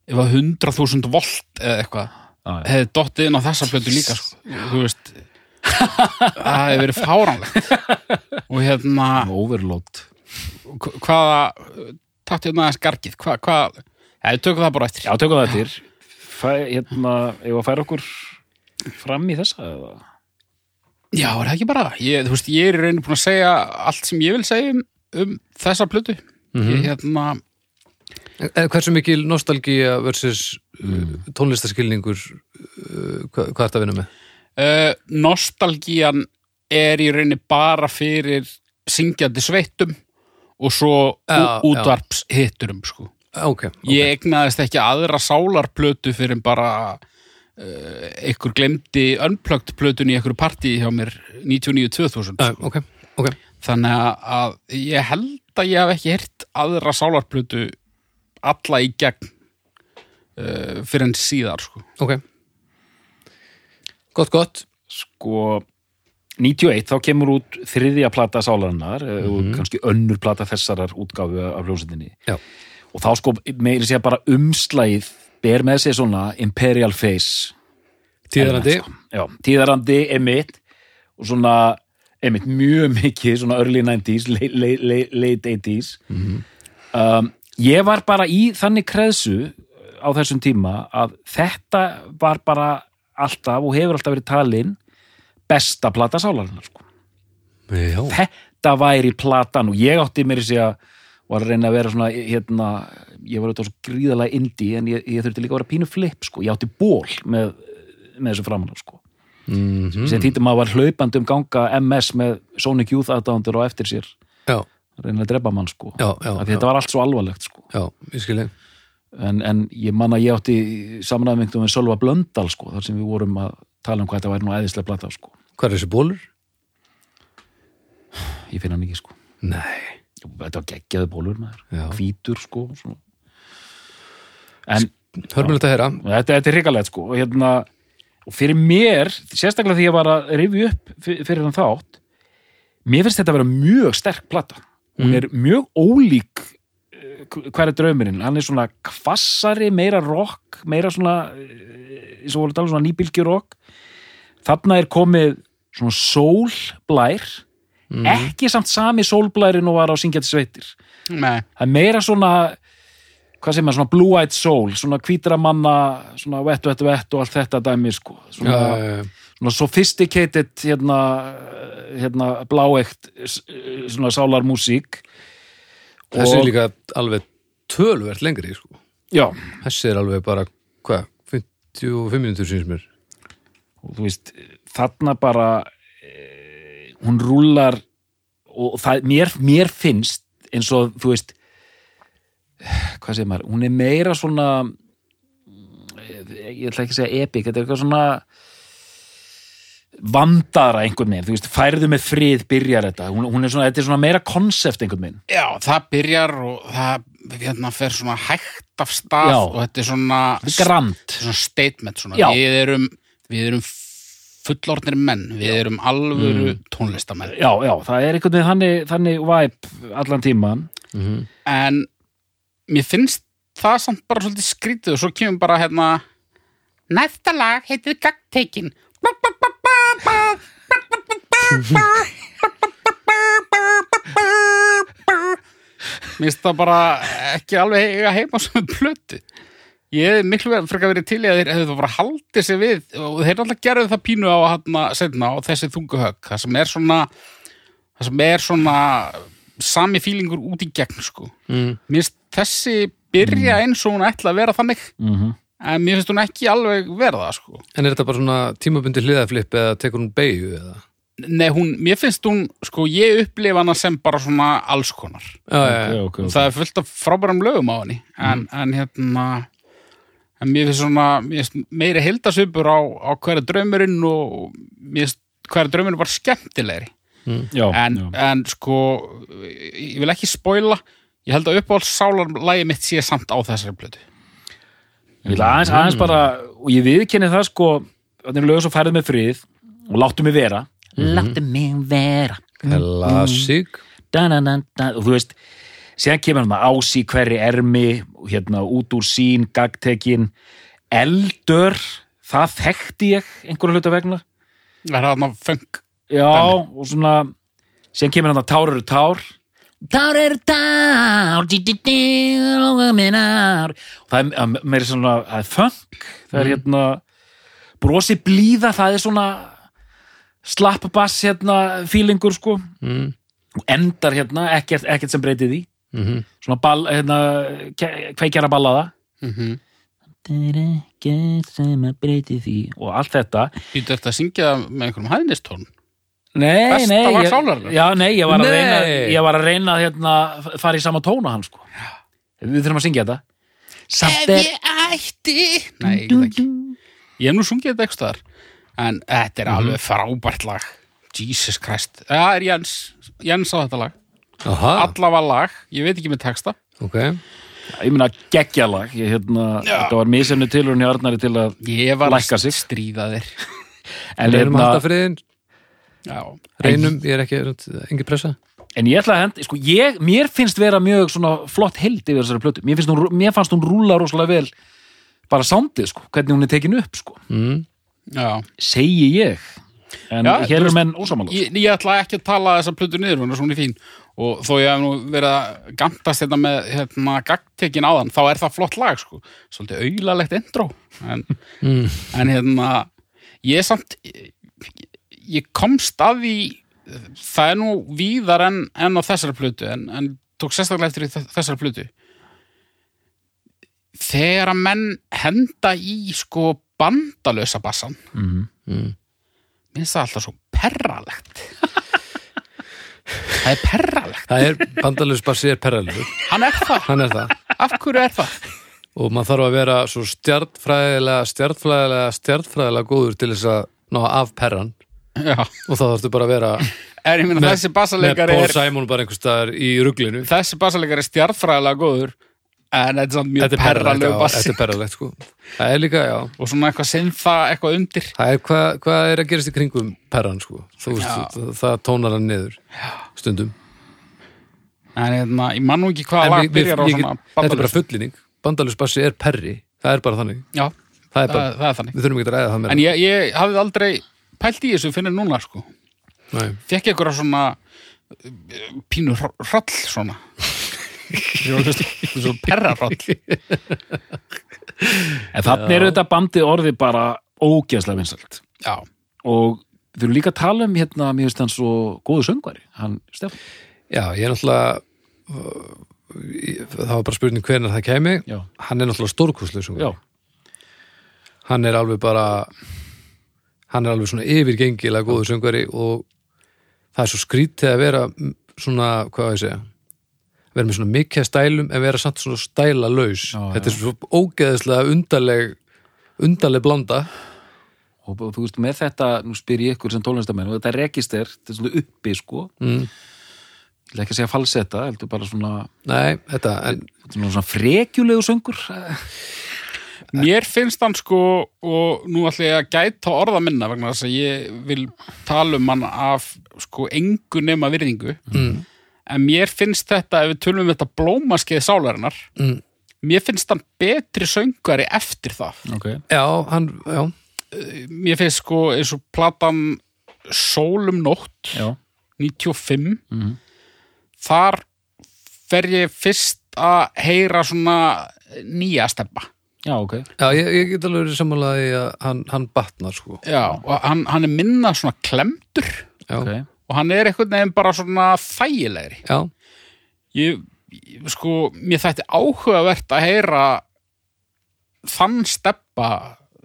ef að 100.000 volt eða eitthvað Já, já. hefði dottið inn á þessa plötu líka sko. þú veist [LAUGHS] það hefði verið fáránlegt og hérna overload hva- hvaða taktu hérna aðeins gargið hvað, hvað, ja, við tökum það bara eftir Já, tökum það eftir Fæ, hérna, ef að færa okkur fram í þessa eða? Já, er það ekki bara? Ég, þú veist, ég er í rauninu búin að segja allt sem ég vil segja um, um þessa plötu ég, hérna, En hversu mikil nostalgía versus mm. tónlistaskilningur hvað, hvað ertu að vinna með? uh, nostalgían er í rauninni bara fyrir syngjandi sveittum og svo ja, útvarps hitturum sko. Ah, Ok, ok. Ég egnaðist ekki aðra sálarplötu fyrir bara uh, einhver glemdi unplugged plötun í einhverju partí hjá mér 99-2000 Ah, ok, ok. þannig að- ég held að ég hef ekki heyrt aðra sálarplötu alla í gegn uh, fyrir en síðar sko. ok. Gott, gott. Sko 91 þá kemur út þriðja plata sálarinnar mm og kannski önnur plata þessarar útgáfu af hljómsveitinni. Og þá sko meiri sé bara umslægið ber með sér svona Imperial Face Tíðarandi. sko. Já, tíðarandi, emitt og svona, emitt, mjög mikið svona early 90s, late, late, late, late 80s um, ég var bara í þannig kreðsu á þessum tíma að þetta var bara alltaf og hefur alltaf verið talin besta plata sálarinnar sko. Þetta væri platan og ég átti mér þessi að var að reyna að vera svona hérna, ég var auðvitað svo gríðalega indie en ég, ég þurfti líka að vera pínu flip sko. ég átti ból með, með þessu framann sko. Mm sem þýtti maður var hlaupandi um ganga MS með Sonic Youth aðdándur og eftir sér Já, að reyna að drepa mann sko. já, já. Þetta var allt svo alvarlegt sko. Já, ég skilji. en, en ég man að ég átti samræðmyndum með Sölva Blöndal sko, þar sem við vorum að tala um hvað þetta væri nú æðislega plata sko. Hvað er þessi bólur? ég finn hann ekki sko. Nei. þetta var geggjaði bólur maður Já. hvítur sko svona. en Hörmulegt að heyra. þetta, þetta er hrikalegt sko og, hérna, og fyrir mér, sérstaklega því ég var að rifja upp fyr- fyrir hann þátt mér finnst þetta að vera mjög sterk plata hún er mjög ólík eh, hver er draumurinn, hann er svona kvassari, meira rock meira svona eh, eins og voru að tala um svona nýbylgi rock þarna er komið svona sólblær. Ekki samt sami sólblærin og var á syngjandi sveitir. Nei, það er meira svona hvað sem er svona blue-eyed soul svona hvítra manna, svona wet, wet, wet og allt þetta dæmi sko. Svona, Já, svona sophisticated hérna, hérna bláeikt svona sálarmúsík Þessi er líka alveg tölvert lengri, sko. já, Þessi er alveg bara, hvað, 55 minútur síns mér. Og þú veist þarna bara e, hún rúlar og það, mér, mér finnst eins og þú veist hvað segir maður, hún er meira svona ég ætla ekki að segja epic, þetta er eitthvað svona vandara einhvern veginn, þú veist, færðu með frið byrjar þetta, hún, hún er svona, þetta er svona meira konsept einhvern veginn, já, það byrjar og það hérna fer svona hægt af stað Já. og þetta er svona, grand svona statement svona. Já. við erum, við erum fullorðnir menn, við erum alvöru Mm. tónlistamenn já, já, það er einhvern veginn þannig, þannig vibe allan tíman en mér finnst það samt bara svolítið skrítið og svo kemur bara hérna næsta lag heitir Gagtekin mér finnst það bara ekki alveg eiga heima sem plötu ég hef miklu frekar verið til í að þeir hefðu bara haldið sig við og þeir alltaf gerðu það pínu á hérna setna og þessi þunguhögg það sem er svona það sem er svona sami fílingur út í gegn sko. Mm. mér finnst þessi byrja eins og hún ætla að vera þannig mm en mér finnst hún ekki alveg vera það sko. En er þetta bara svona tímabundi hliðaflip eða tekur hún beigju eða? Nei, hún, mér finnst hún, sko, ég upplifa hana sem bara svona alls konar. Já, já, já. ok, ok, það er fullt af frábærum lögum á henni en, en hérna en mér finnst svona, mér finnst meiri heldasupur á, á hverja draumurinn og mér finnst hverja draumurinn var skemmtilegri. Já, en, já. en sko ég vil ekki spoila. Ég held að uppáhalds sálarlægi mitt sé samt á þessari plötu. Ég vil aðeins, aðeins bara, og ég viðkenni það sko, þannig er lög svo færið með frið og láttu mig vera. Láttu mig vera. Klassík. da, og þú veist síðan kemur hann að ási hverri ermi og hérna út úr sín gagtekin eldur það þekkti ég einhverju hluta vegna. Það er þarna feng já og svona síðan kemur hann að tár eru tár. Tár eru tár dí, dí, dí, það er að- meira svona það er funk það er hérna brosi blíða það er svona slapp bass hérna feelingur sko. Mm. og endar hérna ekkert, ekkert sem breytið því Mm svona ball, hérna kveikjara ballaða. Mm það er ekkert sem að breytið því og allt þetta. Býtu eftir að syngja með einhverjum hæðnistón? Nei, nei, ég, já, nei, ég var að Nei. reyna ég var að reyna að hérna, fara í sama tóna hann sko. Við þurfum að syngja þetta. Samt er ætti. Nei, ég veit ekki. Ég hef nú sungið þetta staðar En þetta er alveg frábært lag. Jesus Christ. Það er Jens, Jens á þetta lag Aha, Alla var lag, ég veit ekki með texta. Ok. Ég meina geggjalag ég, hérna, þetta var misefni tilurinn í Arnari til að Ég var Lækka sig. að stríða þér. [LAUGHS] En, Reynum hérna, halda friðin, Já, reynum, ég er ekki engi pressa? En ég ætla að henda sko, ég, mér finnst vera mjög svona flott held yfir þessari plötu. Mér, finnst hún, mér fannst hún rúla rosalega vel bara sándið sko, hvernig hún er tekin upp sko. Mm. já. Segi ég. En Já, hér veist, menn ósamála ég, ég ætla ekki að tala þessa plötu niður, hún er svona fín og þó ég hef nú verið að gantast þetta með hérna, gagtekin áðan þá er það flott lag sko, svolítið auðlalegt intro en, Mm. en hérna ég samt ég, komst að því það er nú víðar en, en á þessari plötu en, en tók sérstaklega eftir þessari plötu þegar að menn henda í sko bandalösa bassan mm. Mm. minnst það alltaf svo perralegt [LAUGHS] það er perralegt. Það er, bandalus bassi er perralur hann er það, Hann er það. Af hverju er það? Og maður þarf að vera svo stjartfræðilega stjartfræðilega, stjartfræðilega góður til þess að ná af perran. Já, og þá þarftu bara að vera en ég minna með, þessi með bassaleikari Paul er Simon bara einhvers staðar í ruglinu. Þessi bassaleikari er stjartfræðilega góður en þetta er samt mjög er já, bassi. þetta er perralegt sko. Það er líka, já. Og svona eitthvað sinnfa eitthvað undir. Það er hvað, hvað er að gerast í kringum perran sko? Þú veist, það, það tónar hann niður stundum. En hérna, ég man nú ekki hvað En við- við- ég svona Þetta er bara fullýning Bandalus bassi er perri, það er bara þannig. Já, Það er bara, það er þannig. við þurfum ekki að ræða það en meira ég, ég hafði aldrei pælt í þessu finnir núna sko. Nei. fekk ég eitthvað svona uh, pínu hroll svona svo perrarroll en þannig er þetta bandið orðið bara ógeðslega vinsalt já, og við þurfum líka að tala um hérna, mér finnst hann svo góðu söngvari hann, Stefán. Já, ég er náttúrulega það var bara spurning hvernig það kæmi. Já. hann er náttúrulega stórkostlega já, hann er alveg bara hann er alveg svona yfirgengilega góður söngvari og það er svo skrítið að vera svona, hvað ég segja vera með svona mikið stælum en vera samt svona stæla laus Já, þetta er svo ógeðslega undarleg undarleg blanda. Og, og þú veist með þetta, nú spyr ég ykkur sem tónlistamenn og þetta register, þetta er svona uppi sko, mm. ég vil ekki að segja falsetta heldur bara svona, nei, þetta en, svona, svona frekjulegu söngur. [LAUGHS] Mér finnst hann sko og nú ætla ég að gæta orða minna vegna þess að ég vil tala um hann af sko engu nema virðingu. Mm, en mér finnst þetta, ef við tölum um þetta blómaskeið sálarinnar mm, mér finnst hann betri söngari eftir það. Ok, já, hann, já. Mér finnst sko eins og platan Sólum nótt já. 95 mm. þar fer ég fyrst að heyra svona nýja steppa já, ok, Já, ég, ég get alveg verið sammálaði að hann, hann batnar sko. Já, og hann, hann er minna svona klemdur Já, ok og hann er einhvern veginn bara svona þægilegri. Já, ég, ég sko, mér þætti áhugavert að heyra þann steppa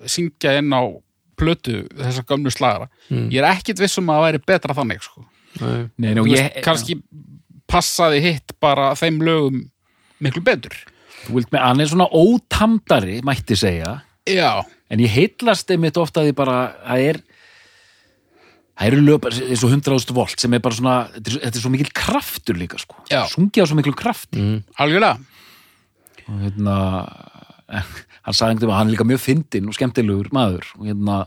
syngja inn á plötu þessar gömlu slagara. Mm. ég er ekkit viss um að það væri betra þannig sko. nei, nú, veist, ég, kannski passaði hitt bara þeim lögum miklu betur. Þú vilt með, hann er svona ótamdari mætti segja, já, en ég heitlast einmitt ofta að því bara, það er það eru lög bara eins og 100.000 volt sem er bara svona, þetta er, svo mikil kraftur líka sko, Já. sungið á svo mikil krafti. Mm, algjörlega. Og hérna [LAUGHS] hann sagði einhvern veginn að hann er líka mjög fyndinn og skemmtilegur maður. Og hérna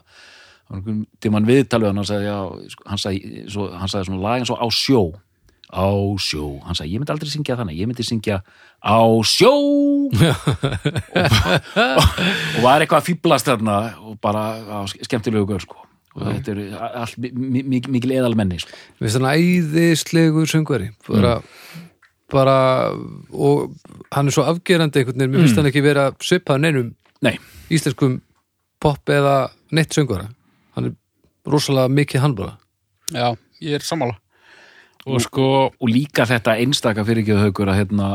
til mann viðtalið hann sagði, já, sko, hann sagði, svo, hann sagði svona lag eins og á sjó. Á sjó. Hann sagði, ég myndi aldrei syngja þannig, ég myndi syngja á sjó. [LAUGHS] Og, og var eitthvað að fýblast þarna og bara skemmtilegu gaur sko og þetta er mikil eðalmenni sko. Við erum svona æðislegur söngvari. Bara, bara og hann er svo afgerandi einhvern veginn, mér finnst hann ekki vera svipað neinum nei, íslenskum pop eða neitt söngvara. Hann er rosalega mikið hann bara Já, ég er sammála. Og sko, og líka þetta einstaka fyrir ekki haukur að hérna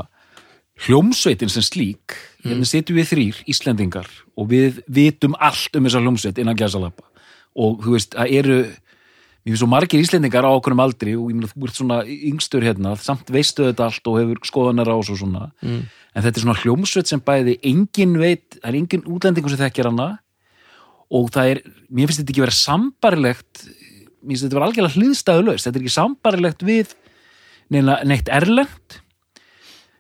hljómsveitin sem slík hérna sitjum við þrýr, Íslendingar og við vitum allt um þessa hljómsveit innan gæsalappa og þú veist, það eru mér finnst svo margir Íslendingar á okkurum aldri og ég meina þú ert svona yngstur hérna samt veistu þetta allt og hefur skoðanar á og svona. Mm. en þetta er svona hljómsveit sem bæði engin veit, það er engin útlendingur sem þekkir hana. Og það er, mér finnst þetta ekki vera sambarilegt mér finnst þetta vera algjörlega hliðstæðulaust. Þetta er ekki sambarilegt við neina, neitt erlend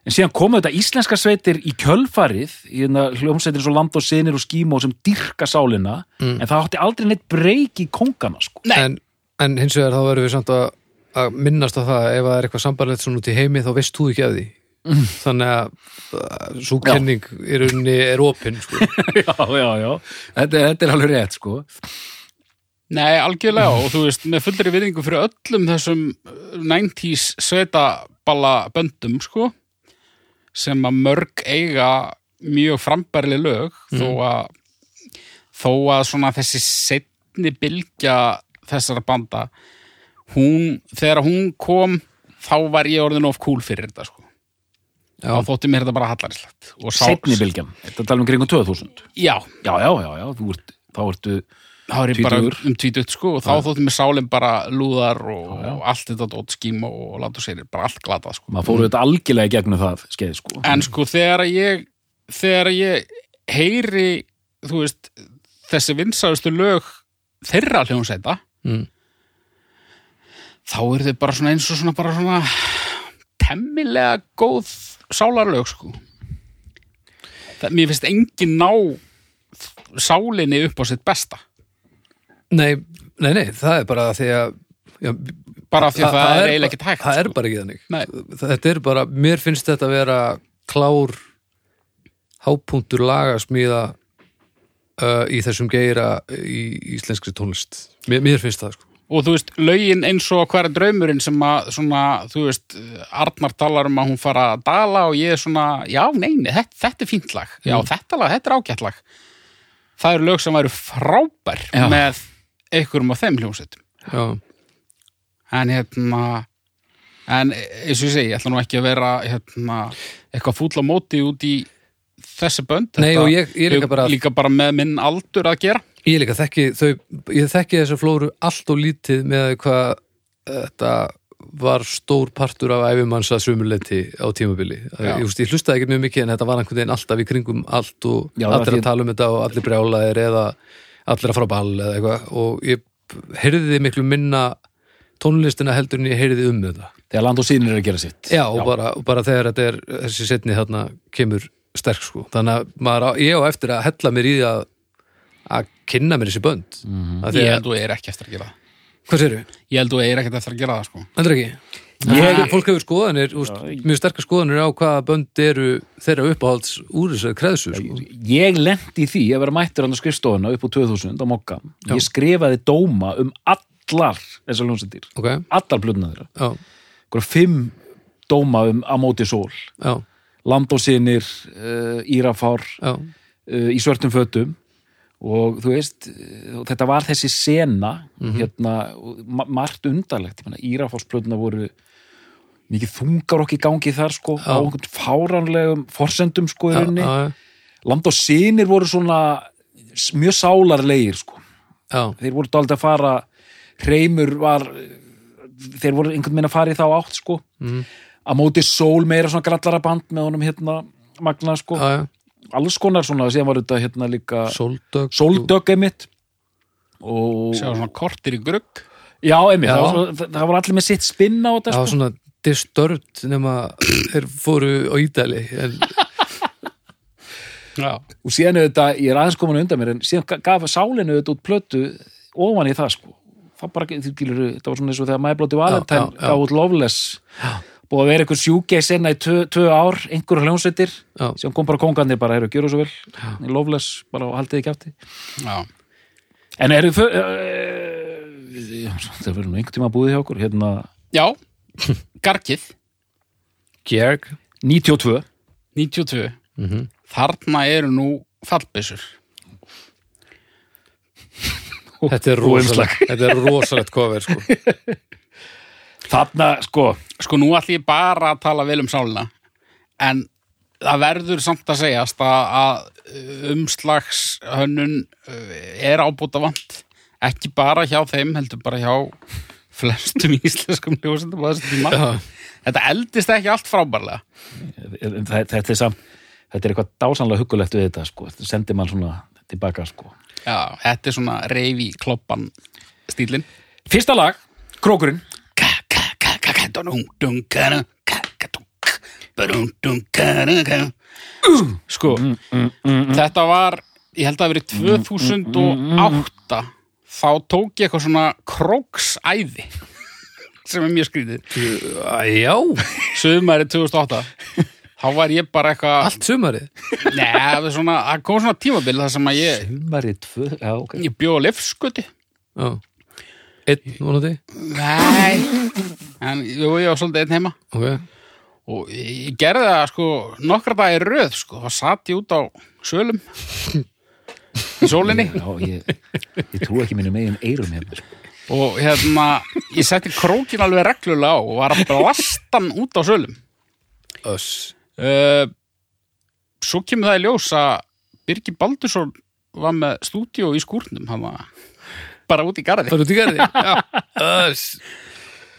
en síðan komu þetta íslenska sveitir í kjölfarið í hérna hljómsveitir svo land og sinir og skímó sem dyrka sálina en það átti aldrei neitt breyk í kongana sko. en, en hins vegar þá verðum við samt að, að minnast á það ef það er eitthvað sambarlegt svona út í heimi þá veist þú ekki af því þannig að svo kenning í rauninni er opinn sko. [LAUGHS] já, já, já, þetta, þetta er alveg rétt sko. nei, algjörlega og þú veist, með fullri virðingu fyrir öllum þessum 90s sveitaballa böndum, sko sem að mörg eiga mjög frambærli lög þó að þó að svona þessi setni bylgja þessara banda hún, þegar hún kom þá var ég orðin of cool fyrir þetta sko. Já. þá þótti mér þetta bara hallarinslegt setni bylgjan, þetta tala um kringum 2000 já, já, já, já, já, ert þá ertu, þá er ég bara um tvítut sko og þá þótti mér sálinn bara lúðar og, Já, já. og allt þetta dót skím og, láta sér bara allt glatað sko. maður fóru þetta algjörlega gegnum það skeið sko. en sko þegar ég þegar ég heyri þú veist þessi vinsaðustu lög þeirra hljónsæta mm. þá eru þau bara svona eins og svona bara svona temmilega góð sálarlög sko það, mér finnst engin ná sálinni upp á sitt besta nei, nei, nei, það er bara því að já, bara því að það, er ba- eiginlega ekki tækt það er sko. bara ekki þannig Nei. þetta er bara, mér finnst þetta að vera klár hápunktur lagasmíða uh, í þessum geira í íslenskri tónlist mér, mér finnst það sko og þú veist, lögin eins og hver er draumurinn sem að svona, þú veist Arnar talar um að hún fara að dala og ég er svona, já, neini, þetta, þetta er fínt lag já, þetta lag, þetta er ágætt lag það eru lög sem væru frábær Já. með einhverjum af þeim hljómsveitum. En hérna en eins og ég segi, ég ætla nú ekki að vera hérna, eitthvað fúll á móti út í þessi bönd. Nei, Þetta ég- ég líka bara- líka bara með minn aldur að gera. Ég líka þekki þau, ég þekki þessa flóru allt og lítið með hvað þetta var stór partur af æfimanns að sumuleiti á tímabili. Ég, ég hlustaði ekki mjög mikið en þetta var einhvern veginn alltaf í kringum allt og Já, allir að tala um þetta og allir brjálaðir eða allir að fara á ball eða eitthvað. Og ég heyrði miklu minna tónlistina heldur en ég heyrði um þetta. Þegar land og sínir er að gera sitt. Já, og, Bara, og bara þegar þetta er þessi setni þarna kemur sterk sko. Þannig að maður á, ég á eftir að hella mér í því að að kynna mér þessi bönd. Mm -hmm. Ég held þú er ekki eftir að gera það. Hvað séru? ég held þú er ekki eftir að gera það sko. Heldur ekki? Ég- Ég, fólk hefur skoðanir, úst, mjög sterkar skoðanir á hvaða bönd eru þeirra uppáhalds úr þessari kreðsu sko. ég lendi í því að vera mættur hann á skrifstofuna upp á 2000 á mokka. Ég skrifaði dóma um allar þessar hljómsættir, Ok, allar blöðna þeirra. Já, Einhverja fimm dóma um að móti sól. Já, land og sínir, uh, írafár já. uh, í svörtum fötum. Og þú veist uh, þetta var þessi sena hérna, og ma margt undarlegt. Írafársplötuna voru mikið þungar okkur í gangi þar sko, á einhvern fáránlegum forsendum sko í Já, rauninni. já, land og sínir voru svona mjög sálarlegir sko. Já, þeir voru dálítið að fara hreimur var þeir voru einhvern veginn að fara í þá átt sko. Mhm. að móti sól meira svona grallara band með honum hérna magna sko, já, já. alls konar svona síðan var þetta hérna líka Sóldögg sóldögg einmitt. Og sjá svona kortir í grugg. Já einmitt, Já. Það, það, var allir með sitt spinn á þetta sko. svona disturbed nema þeir fóru á ídæli en, já, og síðan er þetta, ég er aðeins komin undan mér en síðan ga- gaf sálinu þetta út plötu ofan í það sko þá bara, gilur, þetta var svona eins og þegar Mæblóti Valentine já, já. gaf út Loveless búið að vera einhver sjúkei senna í tvö, tvö ár, einhver hljónsveitir Já. sem kom bara kongandi bara, heyrðu, gjöru svo vel í Loveless, bara og haldið afti Já, en eru þau uh, það verður nú einhvern tíma búið hjá okkur hérna, já Garkið, Gerg 92 92 Mhm. Þarna eru nú fallbyssur. [LAUGHS] Þetta er rosalegt. [LAUGHS] Þetta er rosalegt cover sko. [LAUGHS] þarna, sko, Sko nú ætlum ég bara að tala vel um sálina. En það verður samt að segjast að, að umslagshönnun uh, er ábúta vant ekki bara hjá þeim heldur bara hjá flestum íslenskum ljósendum á þessum tíma. Já. Þetta eldist ekki allt frábærlega. Þetta, er samt þetta er eitthvað dásanlega huggulegt við þetta sko, þetta sendir mann svona tilbaka sko. Já, þetta er svona reyfi kloppan stílin fyrsta lag, Krókurinn. Sko, þetta var ég held að það verið 2008 þá tók ég eitthvað svona króksæði [LAUGHS] sem er mjög skrítið. Já, sögumæri 2008 þá var ég bara eitthvað allt sumarið? Nei, svona, það kom svona tímabil þar sem að ég, Humarið tvö, já, ok. Ég bjóð lifskuti Já. Einn vonandi Nei En jú, ég var svolítið einn heima. Ok. Og ég gerði það sko nokkra dagi röð sko, þá satt ég út á sölum [LAUGHS] í sólinni? Já, ég, ég trú ekki mínum eigin eirum hérna sko. og hérna ég setti krókin alveg reglulega á og var að blasta hann út á sölum. Öss. Uh, svo kemur það í ljós að Birgir Baldursson var með stúdíó í skúrnum. Hann var bara út í garði. Eru út í gerði Öss.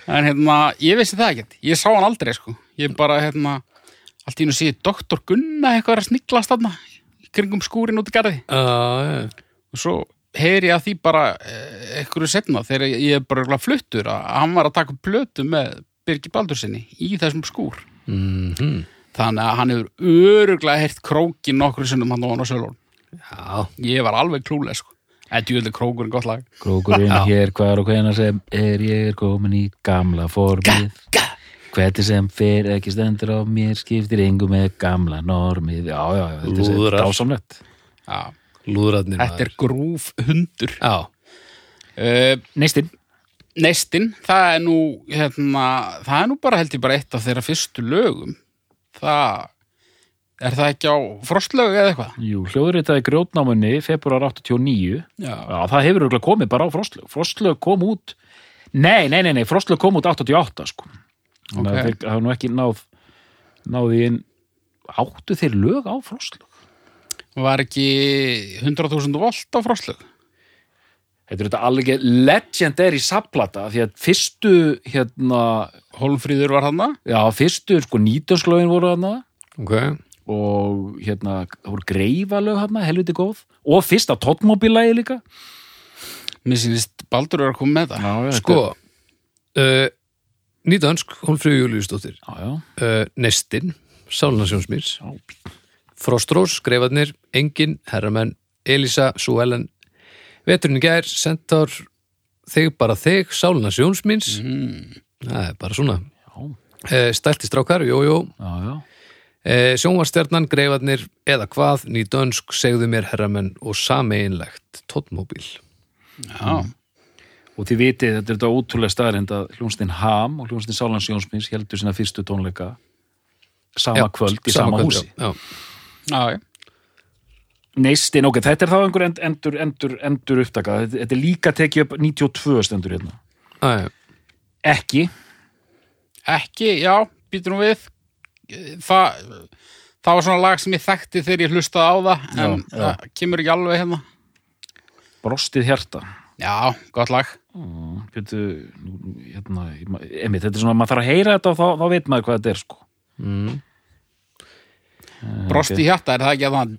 En hérna, ég vissi það ekkert. Ég sá hann aldrei sko. Ég bara hérna, allt í nú sé doktor Gunna eitthvað er að sniglast þarna. í kringum skúrin út í garði. Já og svo heyri ég að því bara eh, einhverju setna þegar ég er bara fluttur að hann var að taka plötu með Birgir Baldursinni í þessum skúr. Mhm. þannig að hann hefur öruglega heyrt krókin nokkru sinnum hann á hann á Já. Ég var alveg klúlega sko. En djúlega krókurinn gott lag. Krókurinn hér hvar og hvena sem er ég er komin í gamla formið Hvernig sem fer ekki stendur á mér skiptir engum með gamla normið Já, já, já, þetta er Lúðrar. dásamlegt. Já, Lúðratnir þetta er grúf hundur. Já. Uh, Neistinn. Neistinn, það er nú hérna, það er nú bara held ég bara eitt af þeirra fyrstu lögum. Það er það ekki á frostlögu eða eitthvað? Jú, hljóðritaði grjótnámunni februar 89 Já, Já, það hefur komið bara á Frostlög. Frostlög kom út Nei, nei, nei, nei, Frostlög kom út 88 sko Þannig að Ok. þeir hafa nú ekki náð náði inn. Áttu þeir lög á Frostlög var ekki 100.000 volt á frostlög Þetta er þetta alveg legendary saplata því að fyrstu hérna, Hólmfríður var hann já, fyrstu sko nýtjönslögin voru hana Ok. Og hérna, það voru greifalög hana, helviti góð. Og fyrsta tóttmóbílægi líka. Mér sýnist Baldur er að koma með það. Já, Sko uh, Nýdansk, Hólfríður Júliusdóttir uh, Nestin, Sálnarsjónsmýrs já, Frostrós, Greifarnir, Engin, Herramenn Elisa, Súellen Veturinn gær, Centaur Þig bara þig, Sálnarsjónsmýrs mm. Það er bara svona. Uh, Stælti strákar, jú, jú. Já, já. uh, Sjónvarstjarnan, Greifarnir Eða hvað, Nýdönsk, segðu mér Herramenn og sameinlegt Tóttmóbíl Já, og þið vitið, þetta er þetta ótrúlega staðarind að hljónstin Ham og hljónstin Sálans Jónsmins heldur sína fyrstu tónleika sama Já, kvöld í sama, kvöld, húsi já, já. Neistin, ok, þetta er þá einhver end, endur, endur, endur upptaka þetta, þetta er líka tekið upp 92 stendur hérna já. já. ekki, Ekki, já, býtur nú við Það Það var svona lag sem ég þekkti þegar ég hlustaði á það en Já, já. það kemur ekki alveg hérna brostið hjarta Já, gott lag Pjötu, hérna, emi, þetta er svona að maður þarf að heyra þetta og þá, þá veit maður hvað þetta er sko mm. Brost okay. í hjarta, er það ekki að það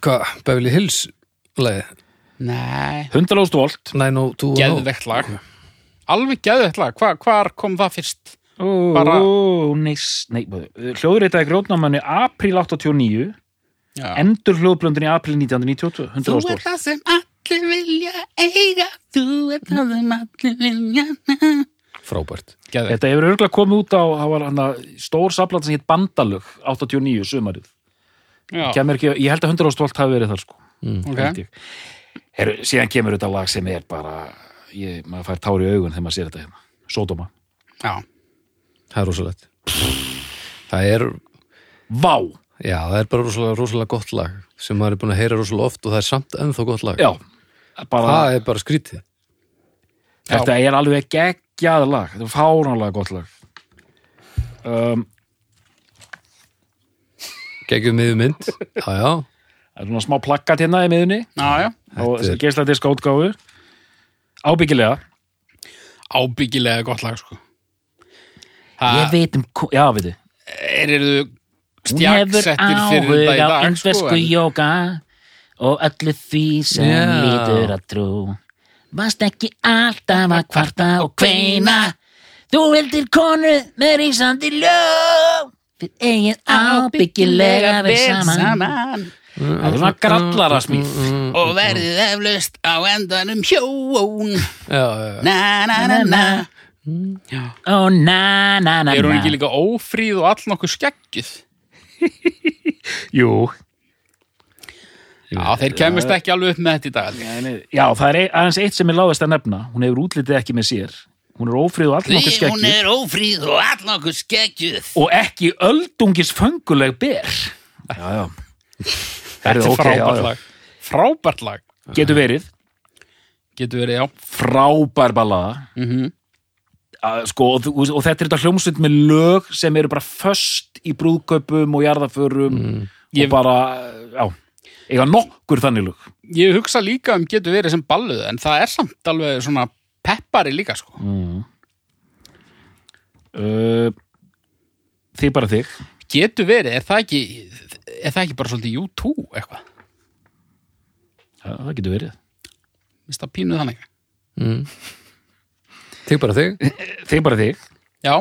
Hvað, Beverly Hills leið? Nei Hundalóst volt Geðveikt lag okay. Alveg geðveikt lag, hvar hva kom það fyrst? Ó, Bara- ó, nei, nei, hljóðritaði grjótnámanni apríl 89 Já. endur hljóðblöndin í apríl 1992 100 Þú ára er það sem allir vilja eiga Þú er það sem allir vilja Frábært. Geðveikt. Þetta hefur örgulega komið út á, hann stór saflat sem hitt Bandalög 89 sumarið. Ekki, ég held að 100 ástolt hafi verið þar sko. ok Held ég. Heru, síðan kemur þetta lag sem er bara, ég, maður fær tár í augun þegar maður sér þetta hérna. Sódóma. Já, Það er rosalegt. Það er, Vá! já, það er bara rosalega, rosalega gott lag sem maður er búin að heyra rosalega oft og það er samt ennþá gott lag. Já, bara, Það er bara skrítið. þetta er alveg geggjað lag. Þetta er fáránlega gott lag. Um, Geggjum miður mynd. Já, já. það er svona smá plakkat hérna í miðunni já, já og Þetta er- útgáfu. Ábyggilega. Ábyggilega gott lag sko Ég Það veit um, já, veitu. er eru stjaksettir fyrir þetta í dag sko en- jóka og öllu því sem Já. lítur að trú. Varst ekki alltaf að kvarta og kveina. Þú vildir konu með rísandi lög. Við eigin ábyggilega við saman. Það er svona grallarasmíð. Og verðið eflaust á endanum hjón já, já. Na na na na Ó, na, na, na, Er hún na. ekki líka ófríð og all nokkuð skeggjuð? [LAUGHS] Jú. Já, þeir kemist ekki alveg upp með þetta í dag. Nei, nei. Já, það er ein- aðeins eitt sem er láðist að nefna. Hún hefur útlitið ekki með sér. Hún er ófrið og allt nokkuð Því hún er ófríð og all nokkuð skeggjuð og ekki öldungis fönguleg ber já, já Þetta er ok, já, frábært lag Frábært lag getur verið Getur verið, já frábær ballaða mm að, sko, og, og, þetta er þetta hljómsveit með lög sem eru bara föst í brúðkaupum og jarðaförum og Ég- bara, já eiga nokkur þannig lög. Ég hugsa líka um getur verið sem balluð en það er samt alveg svona peppari líka sko. Mm. uh, þið bara þig. Getur verið, er það ekki er það ekki bara svolítið U2 eitthvað? Já, það getur verið. Vist það pínuð þannig. Mm. Þig bara þig. þið bara þig. Já,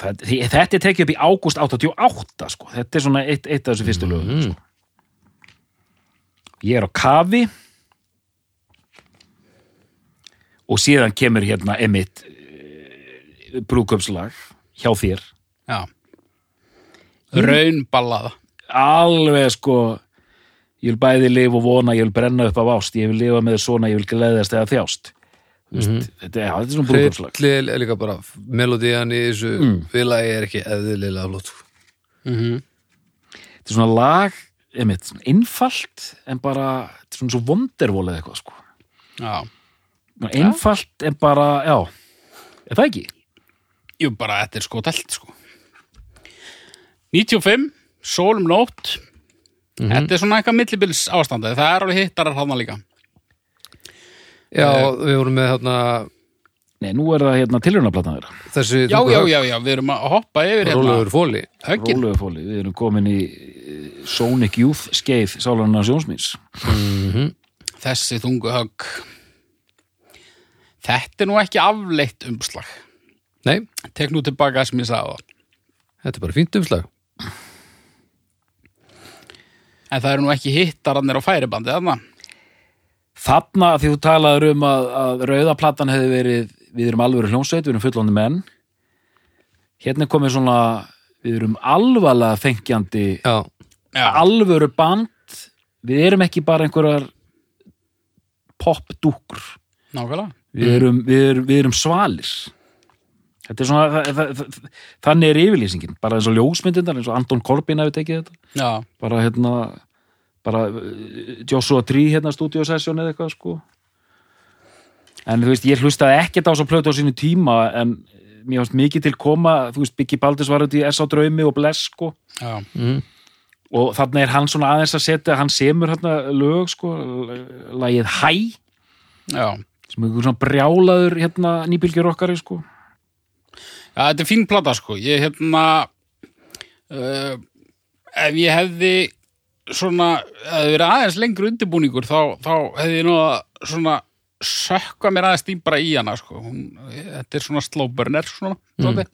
þetta, því- þetta er tekið upp í ágúst 88 sko. þetta er svona eitt, eitt af þessu fyrstu lögum sko. ég er á kafi. Og síðan kemur hérna emitt brúköpslag hjá þér. Já. Raun ballaða alveg sko. Ég vil bæði lifa og vona, ég vil brenna upp af ást. Ég vil lifa með svona, ég vil gleðast eða þjást mm -hmm. þetta, þetta er svona brúköpslag Hryllilega er líka bara melodían í þessu Mm. félagi er ekki eðlilega flott. mm þetta er svona lag emitt, einfalt en bara, þetta er svona svo vondervól eða eitthvað sko. Já, einfalt en bara, já. Er það ekki? jú bara þetta er sko. Delt sko 95, sólum nótt. Þetta er svona eitthvað millibils ástandið. Það er alveg hittarar hana líka Já, Eh. við vorum með hérna Nei, nú er það hérna tilrunaplatna þeirra. Þessi Já, já, já, já, við erum að hoppa yfir hérna. Rólegur fóli. Höggin. Rólegu fóli, við erum komin í eh, Sonic Youth skeið Sálarna Sjónsmýns Þessi þungu högg. Þetta er nú ekki afleitt umslag. Nei, Tek nú tilbaka það sem ég sagði það þetta er bara fínt umslag. En það eru nú ekki hittarannir á færibandi þarna Þarna því þú talaður um að, að rauðaplatan hefði verið við erum alvöru hljómsveit, við erum fullóndi menn. Hérna komið svona við erum alvarlega fengjandi Já, Já, alvöru band. Við erum ekki bara einhverjar popdúkur nákvæmlega. Við erum, við erum, við erum svalir. Þetta er svona það, það, það, þannig er yfirlýsingin. Bara eins og ljósmyndindar, eins og Anton Corbin hefur tekið þetta. Já, bara hérna bara uh, Joshua Tree hérna stúdíosessjón eða eitthvað sko. En þú veist, ég hlustaði ekkert á svo plötu á sínu tíma en mér fannst mikið til koma þú veist, Biggie Baldurs var út í S á draumi og Bless sko. Já, mm. og þannig er hann svona aðeins að setja hann semur hérna lög sko lagið Hæ. Já. Sem er svona brjálaður hérna nýbylgjur okkar sko. Já, þetta er fín plata sko. Ég hérna uh, Ef ég hefði svona, hefði verið aðeins lengur undirbúningur þá, þá hefði ég nú að svona sökka mér aðeins dýbra í hana sko Hún, Þetta er svona slow burner svona mm.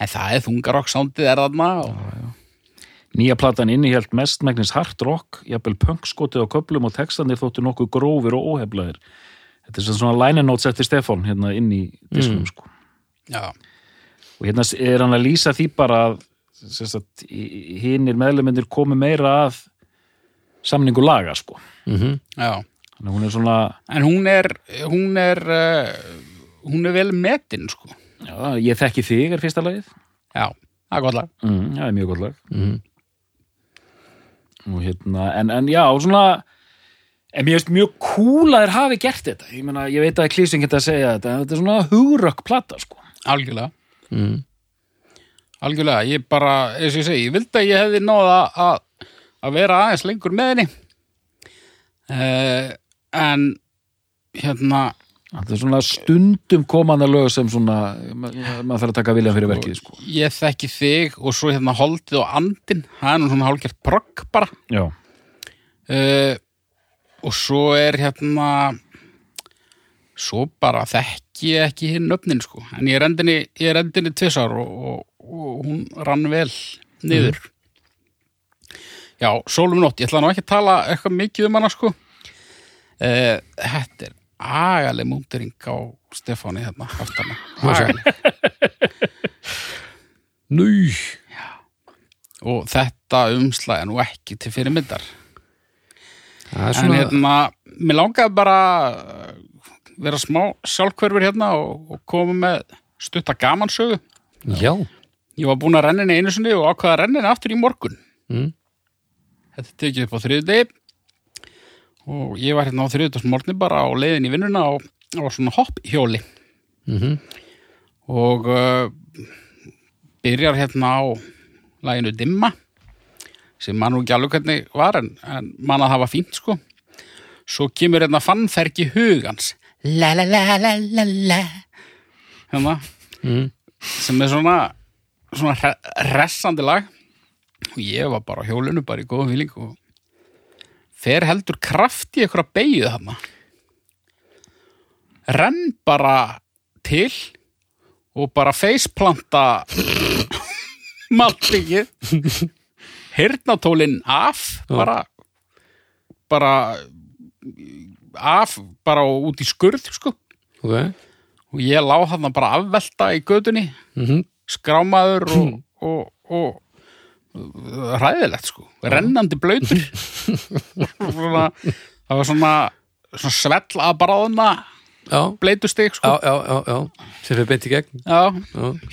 en það er þungarokk sándið er þarna og, Nýja platan innihjalt mestmægnis hard rock, jafnvel punkskoti á köplum og textanir þóttu nokkuð grófir og óheflaðir. Þetta er svona liner notes eftir Stefán hérna inn í diskunum sko. já, Og hérna er hann að lýsa því bara að hinnir meðlumindir komi meira að samningu laga sko. mm já að hún er svona, en hún er hún er uh, hún er vel metin sko já, ég þekki þig er fyrsta lagið. já, það er gott lag Mm, það er mjög gott lag. -hmm. og hérna, en, en já, svona en mér finnst mjög cool að þeir hafi gert þetta ég meina, ég veit að klísing geta að segja þetta en þetta er svona hugrökk plata, sko algjörlega Mm. Algjörlega, ég bara, eins og ég segi ég vildi að ég hefði náða að að vera aðeins lengur með henni. Uh, en hérna þetta er svona stundum komanda lög sem svona, ma- ma- maður þarf að taka viljan fyrir verkið, sko. Ég þekki þig og svo hérna holdið og andin það er nú svona hálfgert progg bara. Já, uh, og svo er hérna svo bara þekki ég ekki hinn öfnin sko. En ég er endinni, ég er endinni tvisar og, og, og hún rann vel niður. Já, sólum nótt, ég ætla nú ekki að tala eitthvað mikið um hana sko. Uh, þetta er agaleg múndering á Stefáni hérna aftana, Núj og þetta umslag er nú ekki til fyrirmyndar. En svona hérna, mér langaði bara vera smá sjálfhverfur hérna og, og koma með stutta gamansögu. Já Ég var búin að renna henni einu sinni og ákvaða að renna henni aftur í morgun. mm. Þetta tekið upp á þriðdegi og ég var hérna á þriðdagsmorgni bara á leiðin í vinnuna á, á svona hopphjóli Mm og uh, byrjar hérna á læginu Dimma sem mann nú ekki alveg hvernig var en, en mann að var fínt sko svo kemur hérna fannfergi hugans la la la la la la. Hérna Mm. sem er svona svona hre hressandi lag. Og ég var bara á hjólinu bara í góðum fíling og fer heldur kraft í einhverja beigju þarna. Renn bara til og bara faceplanta [LAUGHS] maltingið. Hirnatólinn af bara bara af bara út í skurð sko. Ok. Og ég lá hann bara afvelta í gödunni mm skrámaður og, [CLEARS THROAT] og, og, ræðilegt sko. Rennandi blöytur [LAUGHS] það var svona, svona svell að bleytustig já, sko. Já, já, já sem fyrir beint í gegn.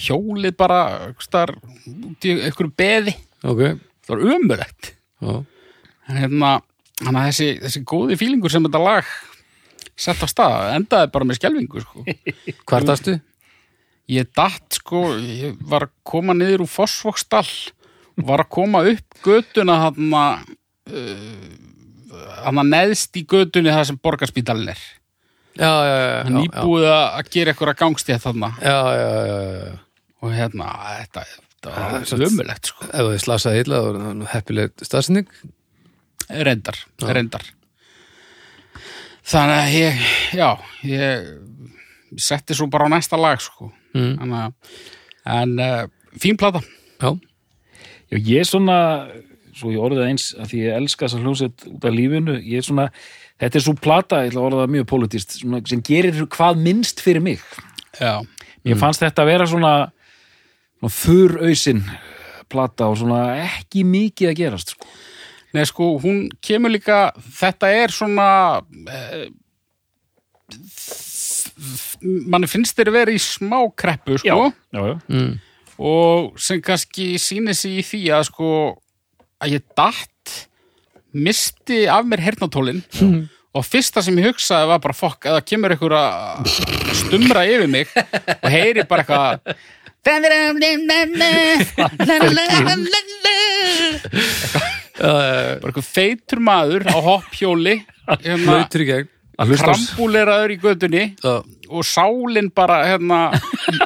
Hjólið bara star, út í einhverju beði. Ok. Það var umurlegt Já, en hérna, hann að þessi, þessi góði fílingur sem þetta lag sett á stað, endaði bara með skelvingu sko. [LAUGHS] hvar dastu? ég datt sko, ég var að koma niður úr Fossvoksdal og var að koma upp götuna hann að hann að neðst í götunni það sem borgarspítalinn er Já, já, já, hann já, nýbúið að gera eitthvað gangstétt þarna já, já, já, já, já. og hérna, þetta, þetta var lömulegt sko, Ef þið slasaði illa, það nú heppileg staðsending reyndar reyndar. Þannig að ég, já ég setti svo bara á næsta lag sko. Mm. Þannig að, en uh, fín plata. Já, já, ég er svona svo ég orðið eins að því ég elska þess að hljómsveit út af lífinu, ég er svona þetta er svo plata, ég ætla að orða það mjög politist svona, sem gerir hvað minnst fyrir mig. Já, Mér fannst þetta að vera svona, svona þurrausin plata og svona ekki mikið að gerast sko. Nei, sko, hún kemur líka, þetta er svona, eh, manni finnst þeir vera í smá kreppu, sko, já, já. mm. og sem kannski sýnir sig í því að, sko, að ég datt, misti af mér hernatólin og fyrsta sem ég hugsaði var bara, fokk, eða kemur einhver að stumra yfir mig og heyri bara eitthvað [LAUGHS] [LAUGHS] [LAUGHS] bara eitthvað feitur maður á hopphjóli hérna, blöytur í gegn. Að hlusta á- krambúleraður í gödunni og sálin bara hérna,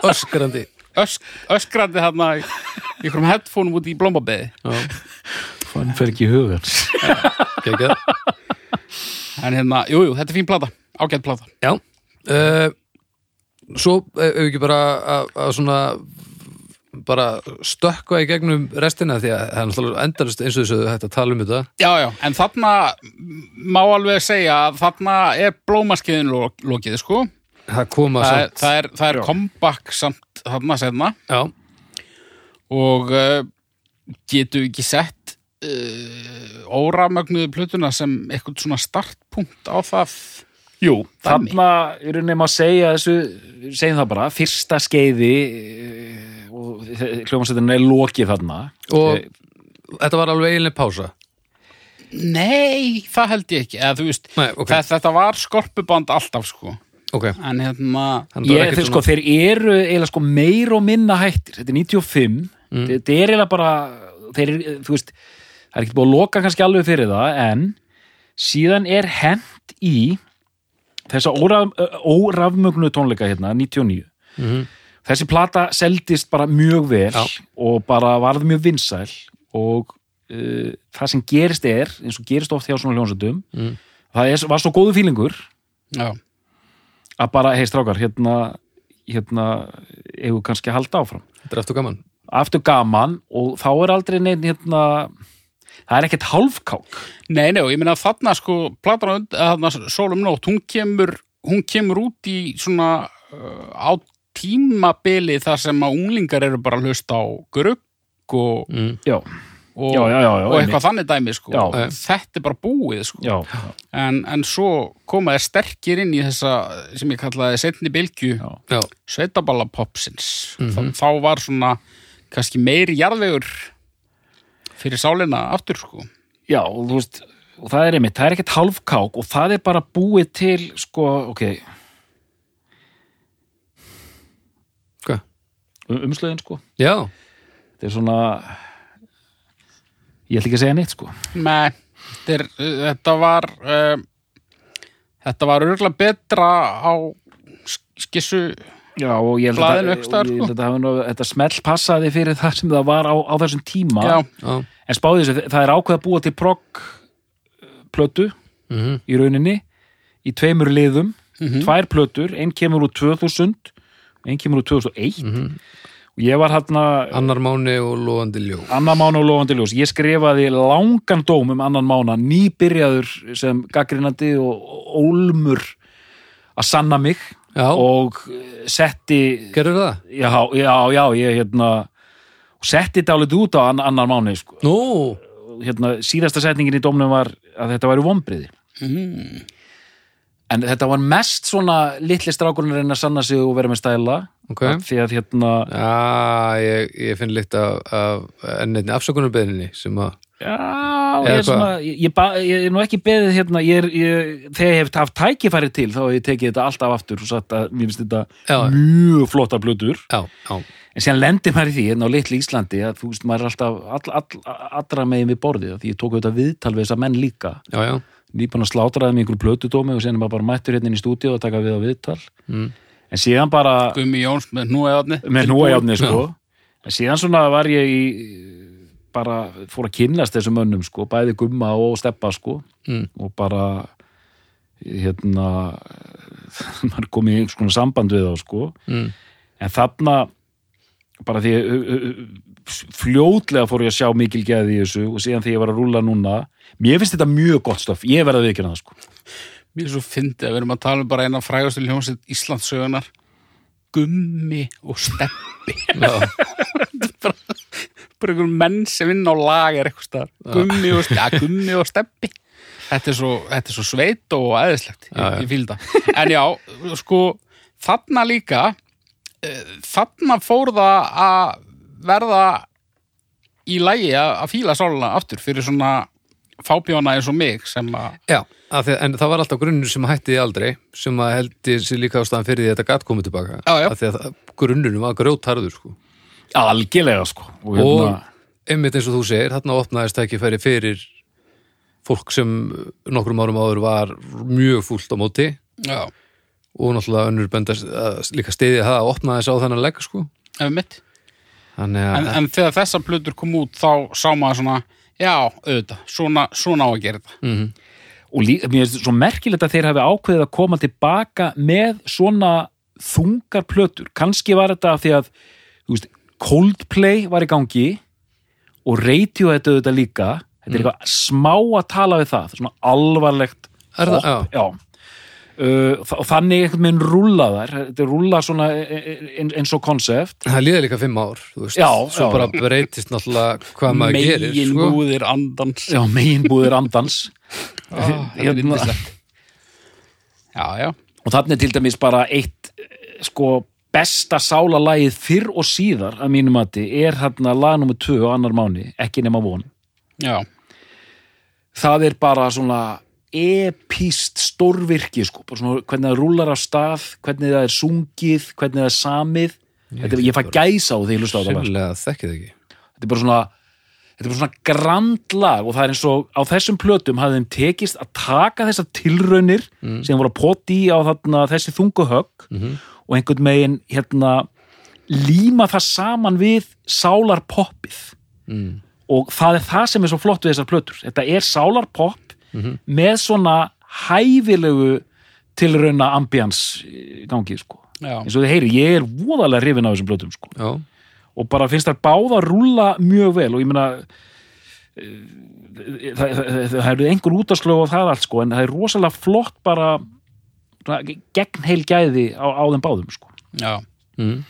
öskrandi. ösk, öskrandi hérna í einhverjum headphoneum út í blómabeði Já, Fann fer ekki í hugan geggjað. En hérna, jú, jú, þetta er fín plata ágætt plata. Já. Uh, Svo ef við ekki bara að, að svona bara stökkva í gegnum restina því að það er náttúrulega endalist eins og þessu hægt að tala um þetta Já, já, en þarna má alveg segja að þarna er blómaskeiðin lo- lokið, sko. það koma Það er, samt það er, það er comeback samt þarna setna já, og uh, getum við ekki sett uh, óramögnuðu plötuna sem eitthvað svona startpunkt á það. Jú, Dæmi. þarna er rauninni maður að segja þessu, segjum það bara, fyrsta skeiði eh, og hljómansveitin er lokið þarna. og Eh, þetta var alveg eiginlega pása Nei, það held ég ekki. Eða, þú veist, Nei, ok. þetta, þetta var skorpuband alltaf, sko. ok, En hérna, það Ég, þeir, sko, þeir eru eiginlega sko meir og minna hættir þetta er 95 Mm. þetta er eiginlega bara þeir, þú veist, það er ekki búið að loka kannski alveg fyrir það en síðan er hent í þessa óraf, órafmögnu tónleika hérna 99 Mhm. Þessi plata seldist bara mjög vel Já. og bara varð mjög vinsæl og uh, það sem gerist er eins og gerist oft hjá svona hljónsöndum Mm. það er, var svo góðu fílingur já, að bara, hei strákar, hérna hérna, við kannski að halda áfram þetta er eftir gaman aftur gaman og þá er aldrei neinn hérna, það er ekkert hálfkák Nei, nei, og ég meina þarna sko, platan eða þarna Sólum Nótt, hún kemur, hún kemur út í svona uh, á tímabili þar sem að unglingar eru bara að hlusta á grugg og, mm. já, og, já, já, já, já og eitthvað þannig dæmi sko. Þetta er bara búið sko. já, en, en svo koma þeir sterkir inn í þessa sem ég kallaði setni já, sveitaballa popsins Mhm. þá, þá var svona kannski meiri jarðvegur fyrir sálina aftur sko. já, og þú veist og það er einmitt, það er ekkert hálfkák og það er bara búið til, sko, ok hvað? Um- umslögin, sko. Já, þetta er svona ég ætla ekki að segja neitt, sko. Nei, þetta, er, þetta var uh, þetta var örgulega betra á sk- skissu já, og ég held Blaðinu að, staðar, og ég sko. held að þetta, hafi nú- þetta smell passaði fyrir það sem það var á, á þessum tíma. Já, já. En spáði þessu, það er ákveð að búa til progg plötu mm í rauninni í tveimur liðum, Mhm. tvær plötur einn kemur úr 2000 einn kemur úr 2001 Mhm. og ég var hérna annar máni og lofandi ljó annan mánu og lofandi ljós ég skrifaði langan dóm um annan mána nýbyrjaður sem gaggrinandi og ólmur að sanna mig já, og eh, setti gerður það? já, já, já, ég hérna setti þetta alveg út á ann, annan mánu sko. hérna, síðasta setningin í dómnum var að þetta væri vombriði mm. En þetta var mest svona litli strákurinn að reyna að sanna sig og vera með stæla. Ok. Því að hérna já, ég, ég finn líkt af, af ennetni afsökunarbeðinni sem að já, ég er, svona, ég, ég, er nú ekki beðið hérna ég er, ég, þegar ég hef haft tækifæri til þá hef ég tekið þetta alltaf aftur og sagt að mér finnst þetta Já. mjög flotta blöður já, já, en síðan lendir maður í því hérna á litli Íslandi að þú veist maður er alltaf all, all, allra megin við borðið af því ég tók auðvitað viðtal við þessa menn líka. Já, já nýbúin að slátraði með einhverju plötudómi og síðan er maður bara mættur hérna inn í stúdíu og taka við á viðtal mm. en síðan bara Gummi Jóns með núeðarni með núajafni sko en síðan svona var ég í bara fór að kynnast þessum mönnum sko, bæði gumma og steppa sko Mm. og bara hérna [LAUGHS] maður kom í einhvers konar samband við þá sko Mm. en þarna bara því fljótlega fór ég að sjá mikil geði í þessu og síðan því ég var að rúla núna mér finnst þetta mjög gott stöf, ég verða að viðkynna það sko. Mér er svo fyndið að við erum að tala um bara eina frægastu hljómsið Íslandssögunar Gummi og Steppi [LAUGHS] já, bara einhver menn sem inn á lager eitthvað Gummi og, ja, gummi og Steppi þetta er svo, þetta er svo sveit og já. ég, ég fíl það en já, sko, þarna líka eh, þarna fór það að verða í lægi að, fíla sáluna aftur fyrir svona fábjóna eins og mig sem að já að því, en það var alltaf grunnur sem hætti aldrei sem að heldi sér líka ástæðan fyrir því að þetta gat komið tilbaka Já, já. Af því að það- grunnurinn var grjótharður sko. algjörlega sko og, og hérna, einmitt eins og þú segir, þarna opnaðist tækifæri fyrir fólk sem nokkrum árum áður var mjög fúlt á móti já, og náttúrulega önnur bendast að líka stiðja það að opna þess á þennan legg sko. ef mitt að en, en þegar þessar plötur kom út þá sá maður svona já, auðvitað, svona, svona á að gera þetta. Mm og lí, mér finnst svo merkilegt að þeir hafi ákveðið að koma tilbaka með svona þungar plötur. Kannski var þetta því að þú veist, Coldplay var í gangi og Radiohead auðvitað líka. Þetta er eitthvað smá að tala við það. Svona alvarlegt Er það? pop, já. Uh, og þannig einhvern veginn rúlla þær. Þetta er rúlla svona e- e- ein- eins og konsept. Það líða líka fimm ár, þú veist, Já, svo já. bara breytist náttúrulega hvað maður gerir, Megin sko. búðir andans. Já, meginbúðir andans. Ah, er [LAUGHS] Hérna. Já, já. Og þannig er til dæmis bara eitt eh, sko besta sálalagið fyrr og síðar að mínum mati er hérna lag nummer 2 og annar mánu, ekki nema von. Já, það er bara svona epíst stórvirki sko, svona hvernig það rúlar af stað, hvernig það er sungið hvernig það er samið Þetta ég fæ gæsa á því. Sérlega þekkið ekki. þetta er bara svona þetta er bara svona grand lag og það er eins og á þessum plötum hafði þeim tekist að taka þessar tilraunir sem voru að poti á þarna, þessi þungu högg og einhvern megin hérna líma það saman við sálarpoppið Mm. og það er það sem er svo flott við þessar plötur þetta er sálarpopp með svona hæfilegu tilrauna ambjans gangi sko. Já, eins og þið heyri, ég er voðalega hrifin á þessum plötum sko. Já, og bara finnst þær báða rúlla mjög vel og ég meina eh, það, það, það hefur einhver útasklöf á það allt sko en það er rosalega flott bara gegn heil gæði á, á þeim báðum sko. Já. Mm.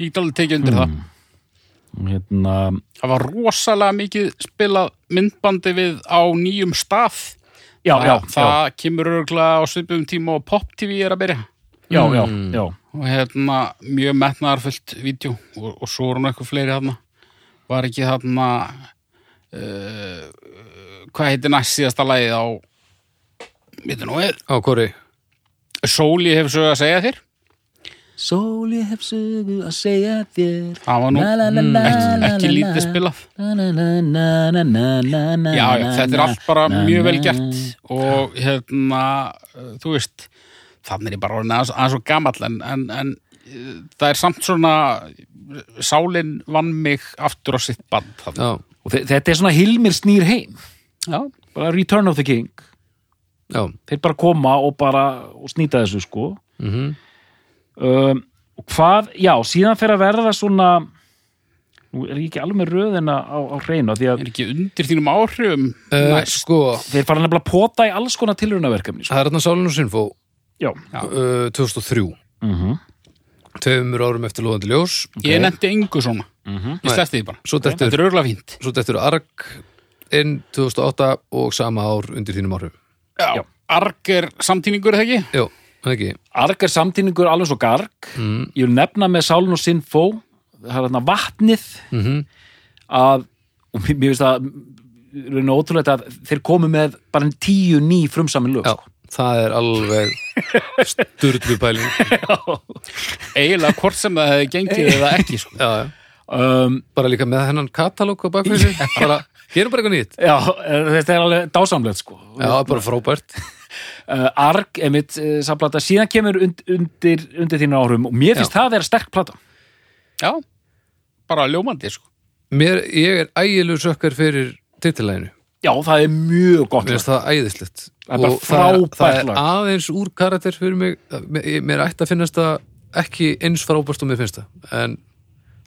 Ég get alveg tekið undir það. Og hérna, Það var rosalega mikið spilað myndbandi við á nýjum stað já, það, já, það kemur örgulega á svipum tíma og Pop TV er að byrja já, já, já, Mm. já. og hérna mjög metnaðarfullt vídeo og, og svo eru nú eitthvað fleiri þarna var ekki þarna uh, hvað heitir næst síðasta lagið á veitir nú er á hvori? Sóli hefur sögðu að segja þér Sól ég hef sögu að segja þér. Það var nú na, ekki, ekki lítið spilað. Já, já, þetta er allt bara mjög vel gert. Og hérna þú veist, þannig er ég bara orðin aðeins svo gamall en, en, en uh, það er samt svona sálin vann mig aftur á sitt band. Já, Og þe- þetta er svona Hilmir snýr heim. Já, bara Return of the King. Já. þeir bara koma og bara og snýta þessu sko. Mm um, hvað, já, síðan fer að verða svona nú er ég ekki alveg með röðina á, á hreinu því að er ekki undir þínum áhrifum Uh, sko, þeir fara nefnilega að pota í alls konar tilrunaverkefni sko. það er þarna Sálin og Sinfó já, uh, 2003 mm tveimur árum eftir Lóðandi ljós. Ég nefndi engu svona, Mhm. ég sleppti því bara. Svo dettur, þetta er örgulega fínt. svo dettur Arg inn 2008 og sama ár undir þínum áhrif já. Arg er samtíningur er það ekki? Jó, ekki? Arg er samtíningur alveg svo garg. Mm. ég vil nefna með Sálun og Sinfó það er þarna vatnið. Mm að, og mér mér finnst það raun og ótrúlega að þeir komu með bara en tíu ný frumsamin lög Já, sko. það er alveg sturlu pæling [LAUGHS] eiginlega hvort sem það hefði gengið eða ekki sko. Já, um, bara líka með hennan katalóg á bakvið sig bara, gerum bara eitthvað nýtt. Já, eh, þetta er alveg dásamlegt sko. já, bara frábært. [LAUGHS] Uh, Arg, emitt, uh, samplata síðan kemur und, undir, undir þínu áhrum og mér finnst það að vera sterk plata. Já, bara ljómandi sko. Mér, ég er ægilur sökkar fyrir titilæginu já, það er mjög gott mér finnst það æðislegt. Það er bara frábært það er aðeins úr karakter fyrir mig mér, mér ætti að finnast það ekki eins frábært og mér finnst það. En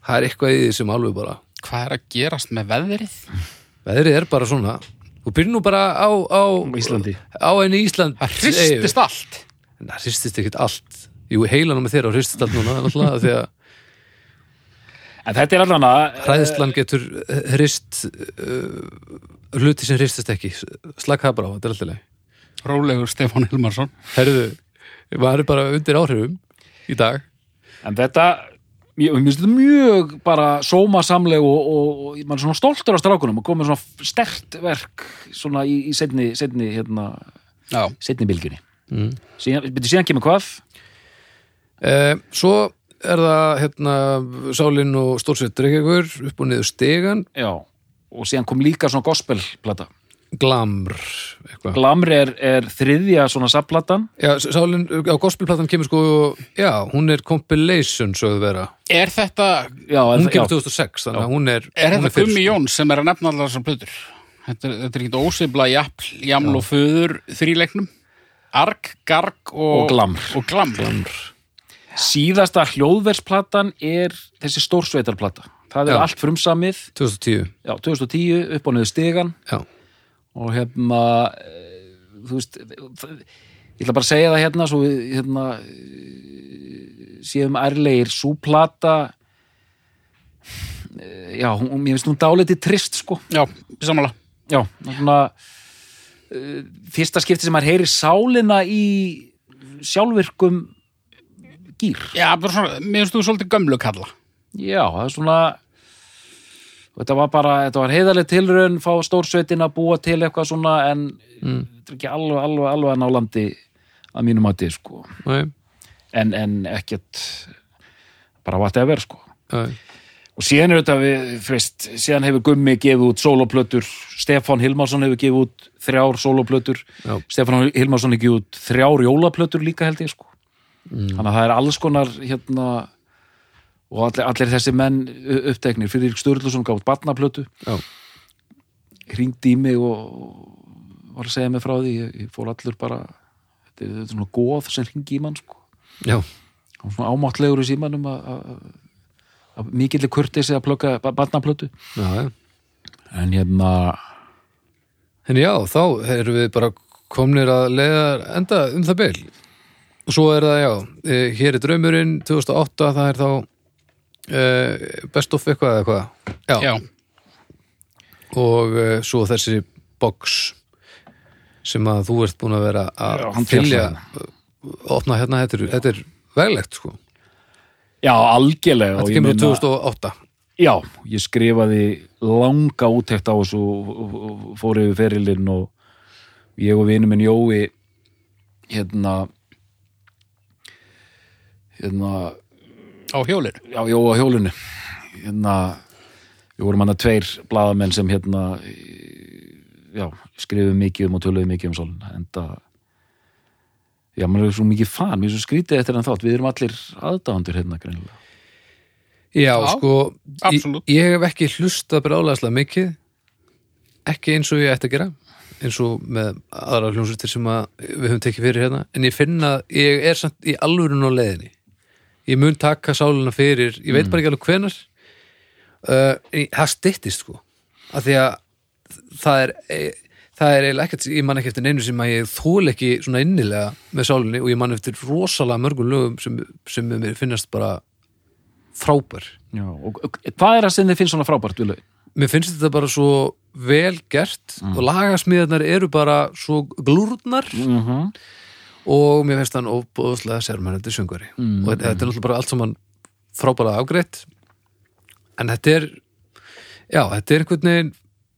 það er eitthvað í því sem alveg bara hvað er að gerast með veðrið? Veðrið er bara svona. Þú byrjir nú bara á, á Íslandi. á enni Ísland það hristist allt. Það hristist ekkert allt. Jú, heilanum með þér á hristist allt núna því að en þetta er allan að hræðslan getur hrist uh, hluti sem hristist ekki. Slaka það bara á, þetta er alltaf leið rólegur Stefán Hilmarsson. Herðu, maður er bara undir áhrifum í dag? En þetta Mér mér finnst þetta mjög bara sómasamleg og, og, og maður er svona stoltur á strákunum og komið svona stert verk svona í, í setni, setni, hérna, setni bylgjunni. mm. Síðan, byrju, síðan kemur hvað? uh, Svo er það hérna Sálin og Stórsveit Reykjavíkur upp og niður stegan Já. Og síðan kom líka svona gospelplata. Glamr eitthvað. Glamri er, er þriðja svona sapplatan. Já, Sálin á gospelplatan kemur sko já, hún er compilation sögðu vera er þetta Já, hún kemur já. 2006 þannig að hún er er hún þetta Gummi fyrst. Jón sem er að nefna allar þessar plötur þetta, er- þetta er ekki ósefla jafl, jaml og föður þríleiknum arg, garg og, Og glamr. og glamr. Síðasta hljóðversplatan er þessi stórsveitarplata. það er Já. allt frumsamið 2010 já, 2010 upp á niður stigan Já, og hérna eh, þú veist ég ætla bara að segja það hérna svo við hérna eh, séum ærlegir svo plata eh, já, hún, mér finnst hún dálítið trist sko Já, samanlega. já, svona fyrsta skipti sem maður heyri sálina í sjálfvirkum gýr Já, bara svona, mér finnst þú svolítið gömlu kalla. já, það er svona þetta var bara, þetta var heiðarlega tilraun fá stórsveitin að búa til eitthvað svona en þetta er ekki alveg, alveg, alveg að ná landi að mínum að sko. Nei, en, en ekkert bara whatever sko. Nei. Og síðan er þetta við, veist, síðan hefur Gummi gefið út sóloplötur, Stefán Hilmarsson hefur gefið út þrjár sóloplötur Já. Stefán Hilmarsson hefur gefið út þrjár jólaplötur líka held ég sko. Þannig að það er alls konar hérna og allir, allir þessi menn u- uppteknir. Fyrir Sturluson gátt barnaplötu. Hringdi í mig og og var að segja mig frá því. Ég, ég fór allur bara þetta er, þetta er svona góð sem hringi í mann sko. Var svona ámáttlegur í símanum að- að að mikilli kurtisi að plöka barnaplötu. Já, en hérna En já, þá erum við bara komnir að leiða enda um það bil. Og svo er það, já, eh, hér er draumurinn 2008, það er þá eh, best of eitthvað eða eitthvað. Já. Já, Og eh, svo þessi box sem að þú ert búin að vera að hann fylja, fjallar. opna hérna, þetta er, þetta er veglegt, sko. já, algjörlega og Þetta kemur á meina- 2008. já, ég skrifaði langa úttekt á þessu og, og, og fór yfir ferilinn og ég og vinur minn Jói hérna hérna á hjólinu. já, Jói á hjólinu. Hérna við vorum hann að tveir blaðamenn sem hérna já, skrifum mikið um og töluðum mikið um sólina en það já, maður er svo mikið fan, mér er svo skrítið eftir hann þátt. Við erum allir aðdáðandur hérna greinilega. Já, Já, sko, ég, ég hef ekki hlustað brálaðslega mikið ekki eins og ég ætti að gera eins og með aðra hljómsveitir sem að við höfum tekið fyrir hérna en ég finna, ég er samt í alvörun á leiðinni ég mun taka sálina fyrir, ég veit bara ekki alveg hvenar uh, það styttist sko. Af því að það er e, það er eiginlega ekkert, ég man ekki eftir neinu sem að ég þól ekki svona innilega með sálinni og ég man eftir rosalega mörgum lögum sem, sem mér finnast bara frábær. Já, og, og hvað er það sem þið finnst svona frábært við lögin? mér finnst þetta bara svo vel gert og lagasmíðarnar eru bara svo glúrnar. Mm -hmm. Og mér finnst hann óbúðslega sérmennandi söngari Mm, og þetta, þetta er náttúrulega bara allt saman frábæra afgreitt. En þetta er já, þetta er einhvern veginn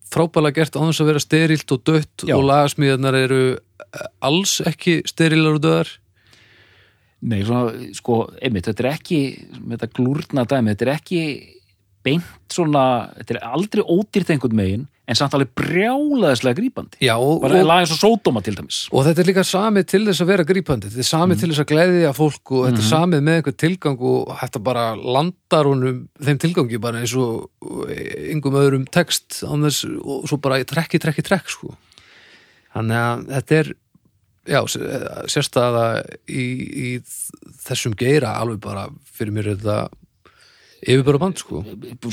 frábæra gert á þess að vera sterilt og dött Já. og lagasmíðarnar eru eh, alls ekki sterilar og döðar. Nei, svona, sko, einmitt, þetta er ekki með þetta glúrna dæmi, þetta er ekki beint svona, þetta er aldrei ódýrt einhvern megin, en samt alveg brjálaðislega grípandi. já, og, Bara og, lag eins og sódóma til dæmis. og þetta er líka samið til þess að vera grípandi þetta er samið til þess að gleðja fólk og þetta er samið með einhver tilgang og þetta bara landar honum þeim tilgangi bara eins og yngum öðrum text þess, og svo bara trekki, trekki, trekk sko. þannig að þetta er já, sérstæða í, í þessum geira alveg bara fyrir mér þetta yfirbara band sko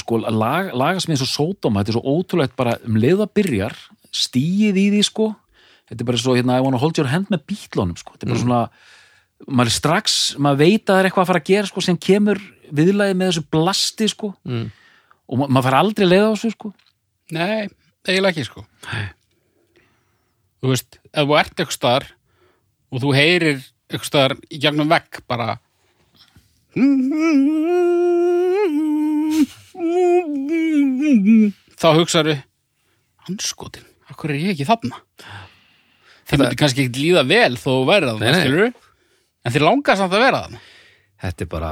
Sko, lag, laga sem eins og sódóma, þetta er svo ótrúlegt bara um leiða byrjar, stíið í því, sko. Þetta er bara svo, hérna, I wanna hold your hand með bítlónum, sko. Þetta er bara svona, maður er strax, maður veit að það er eitthvað að fara að gera, sko, sem kemur viðlagið með þessu blasti, sko. mm. Og ma maður fær aldrei leið á þessu, sko. Nei, eiginlega ekki, sko. Þú veist, ef þú ert eitthvað staðar og þú heyrir eitthvað staðar í gegnum vegg bara þá hugsaðu anskotin, akkur er ég ekki þarna? Þeir myndi kannski ekki líða vel þó nei. skilur en þeir langar samt að vera þarna. Þetta er bara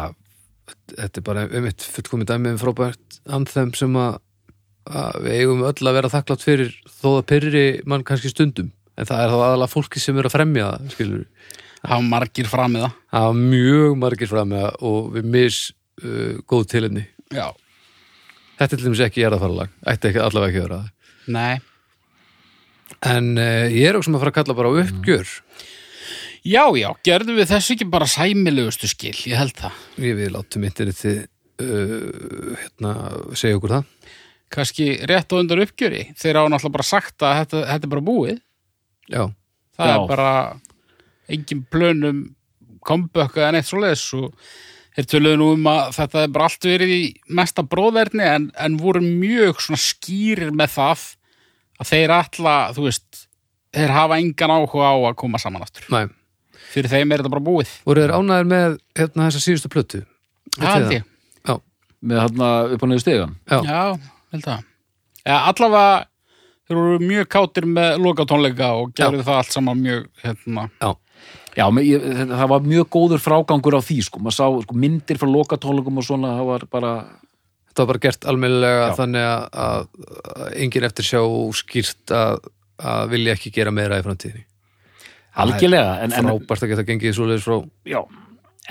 þetta er bara um eitt fullkomið dæmi um frábært anthem sem að, að við eigum öll að vera þakklátt fyrir þó að pyrri mann kannski stundum. En það er þá aðalega fólki sem er að fremja það skilur það hafa margir fram með það. Það hafa mjög margir fremja og við mis uh, góð tilefni. Já, þetta er til dæmis ekki erðafarlag ætti ekki allavega ekki að vera það. Nei. En uh, ég er okkur sem að fara að kalla bara á uppgjör. Já, já, gerðum við þessu ekki bara sæmilegustu skil, ég held það. ég vil áttu myndir til uh, hérna, segja okkur það. Kannski rétt og undan uppgjöri. Þeir á náttúrulega bara sagt að þetta, þetta er bara búið. Já, það Já. er bara engin plönum kombökka en eitt svoleiðis og þeir töluðu nú um að þetta er bara allt verið í mesta bróðverðni en, en voru mjög svona skýrir með það að þeir alla, þú veist þeir hafa engan áhuga á að koma saman aftur. Næ fyrir þeim er þetta bara búið. Voru þeir ánæður með hérna, þessa síðustu plötu? Ég. Já, með hann upp á niður stegan já, Já, held það. Ja, allavega þeir voru mjög kátir með lokatónleika og gerðu það allt saman mjög hérna, já, Já, ég, það var mjög góður frágangur á því sko, maður sá sko, myndir frá lokatónleikum og svona, það var bara þetta var bara gert almennilega Já. þannig að, að, að engin eftir sjá skýrt að, að vilja ekki gera meira í framtíðinni. Algjörlega en, en, frábært að geta gengið svoleiðis frá já,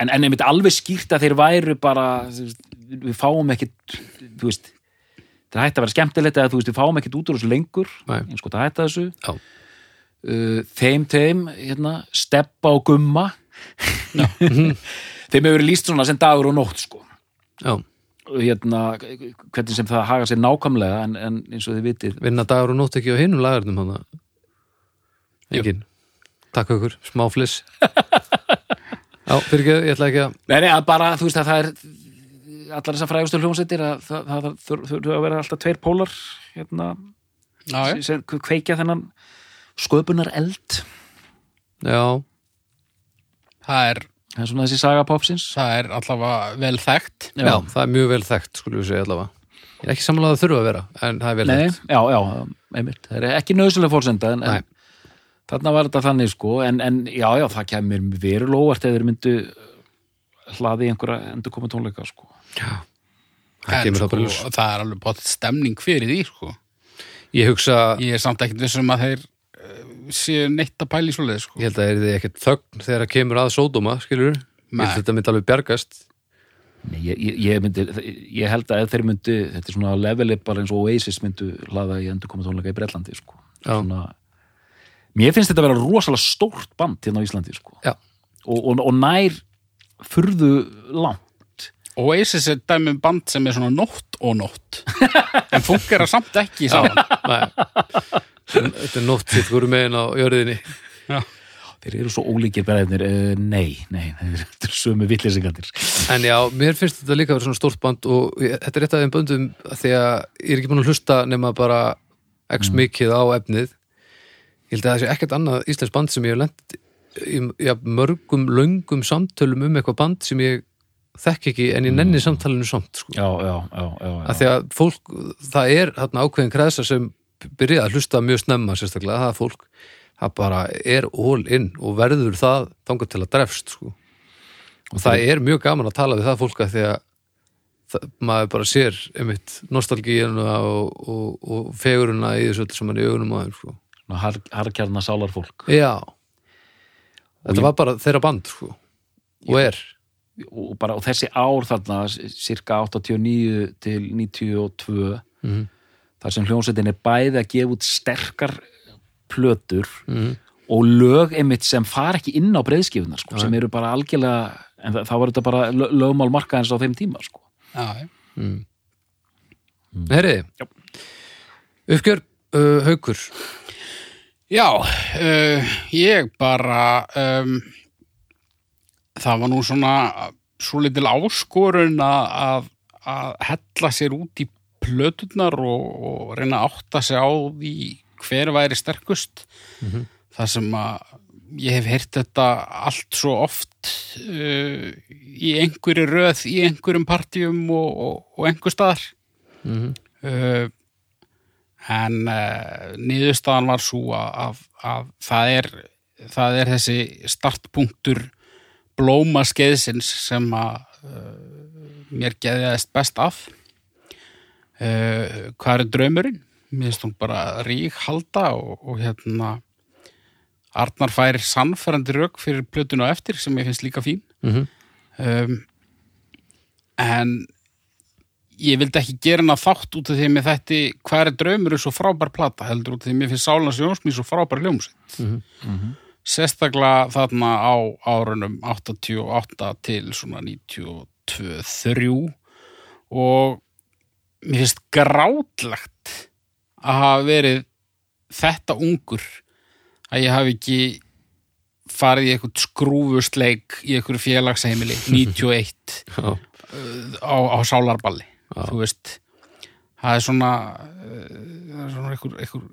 en, en einmitt alveg skýrt að þeir væru bara við fáum ekkit þú veist, það hætti að vera skemmtilegt eða þú veist, við fáum ekkit út úr þessu lengur. Eins og það hætti að þessu. Já, uh, þeim, þeim, hérna steppa og gumma. Þeim hefur verið líst svona sem dagur og nótt sko. Já, hérna, hvernig sem það haga sér nákvæmlega en, en eins og þið vitið. Vinna dagur og nótt ekki á hinum lagarnum hann engin, takk okkur, smá fliss. [LAUGHS] Já, fyrir ekki, ég ætla ekki að Nei, nei, að bara, þú veist að það er allar þessar frægustu hljómsveitir að það, það, það þur- þurfa að vera alltaf tveir pólar hérna, sem kveikja þennan sköpunar eld já, Það, er, það er svona þessi saga popsins. það er allavega vel þekkt. Já, það er mjög vel þekkt skulum við segja allavega. Ég er ekki samlega að þurfa að vera, en það er vel Nei, þekkt. já, já, einmitt. Það er ekki nöðsynlega fórsenda en, en þarna var þetta þannig sko en, en já, já, það kemur verulega óvart eða þeir myndu hlaði í einhverja endur koma tónleika sko. Það en kemur sko, það bara ljós. það er alveg bótt stemning fyrir því sko. ég hugsa, ég er samt ekkert vissum að þeir séu neitt að pæla í svoleið sko. ég held að það er ekkert þögn þegar það kemur að sódóma, skilur ég Nei. held að þetta myndi alveg bjargast Nei, ég, ég, ég, myndi, ég held að þeir myndu þetta er svona leveli bara eins og Oasis myndu hlaða í endur koma tónleika í Bretlandi sko. Svona, mér finnst þetta að vera rosalega stórt band hérna á Íslandi sko. já, og, og, og nær furðu langt Oasis er dæmi um band sem er svona nótt og nótt en funkar samt ekki saman Nei. Þetta er nótt sitt voru megin á jörðinni. Þeir eru svo ólíkir bæðinir uh, nei, nei, [LAUGHS] þetta er sömu vittlýsingandir En já, mér finnst þetta líka að vera svona stórt band og þetta er eitt af þeim því að ég er ekki búin að hlusta nema bara x mikið á efnið. Ég held að það sé ekkert annað íslensk band sem ég hef lent í ja, mörgum löngum samtölum um eitthvað band sem ég þekk ekki en ég nenni samtalinu samt sko. já, já, já, já, já. af því að fólk, það er þarna ákveðin kreðsa sem byrjaði að hlusta mjög snemma sérstaklega, það er fólk það bara er all in og verður það þangað til að drefst sko. og það er mjög gaman að tala við það fólk að því að það, maður bara sér einmitt nostalgíuna og, og, og feguruna í þessu öllu sem er í augunum þeim sko. Har, harkjarna sálar fólk já þetta ég- var bara þeirra band sko. og er og, bara, og þessi ár þarna cirka 89 til 92 Mhm. Þar sem hljómsveitin er bæði að gefa út sterkar plötur Mhm. og lög einmitt sem far ekki inn á breiðskifunar sko, sem eru bara algjörlega en það, það var þetta bara lö- lögmál markaðins á þeim tíma sko. já, já. Herri, Já. uppgjör uh, haukur Já, uh, ég bara um, það var nú svona svo litil áskorun að, að hella sér út í plöturnar og, og reyna að átta sig á því hver væri sterkust. Það sem að ég hef heyrt þetta allt svo oft uh, í einhverju röð í einhverjum partíum og, og, og einhver staðar. Mhm. uh, en uh, niðurstaðan var svo að, að, að það er það er þessi startpunktur blómaskeiðsins sem að uh, mér geðjaðist best af uh, hvað er draumurinn? Mér finnst hún bara rík halda og, og hérna Arnar færir sannfærandi rauk fyrir plötuna á eftir sem ég finnst líka fín Mhm. um, en ég vildi ekki gera hana þátt út af því að mér þætti hvað er draumur er svo frábær plata heldur út af því að mér finnst Sálans Jónsmí svo frábær hljómsveit Mhm. sérstaklega þarna á árunum 88 til svona 92-3 og mér finnst grátlegt að hafa verið þetta ungur að ég hafi ekki farið í eitthvað skrúfusleik í eitthvað félagsheimili [LAUGHS] 91 Já, á, á sálarballi þú veist. Það er svona er svona eitthvað, eitthvað,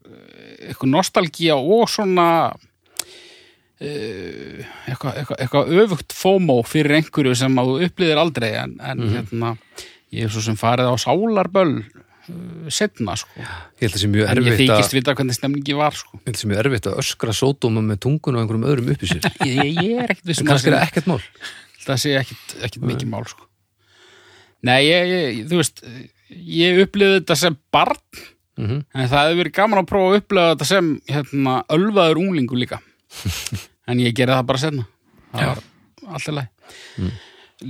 eitthvað nostalgía og svona eitthvað, eitthvað, öfugt FOMO fyrir einhverju sem að þú upplýðir aldrei en, en hérna ég er svo sem farið á sálarböll uh, setna sko. Ég held að sé mjög ég erfitt að þykist vita hvernig stemningi var sko. Ég held að sé mjög erfitt að öskra sódóma með tungun og einhverjum öðrum upp í sér. [LAUGHS] Ég, ég, ég er ekkert vissum kannski er það ekkert mál. það sé ekkit mikið mál sko. Nei, ég, ég, þú veist ég upplifði þetta sem barn mm en það hefði verið gaman að prófa að upplifa þetta sem hérna, ölvaður unglingu líka. [LAUGHS] En ég gerði það bara senna það var alltaf leið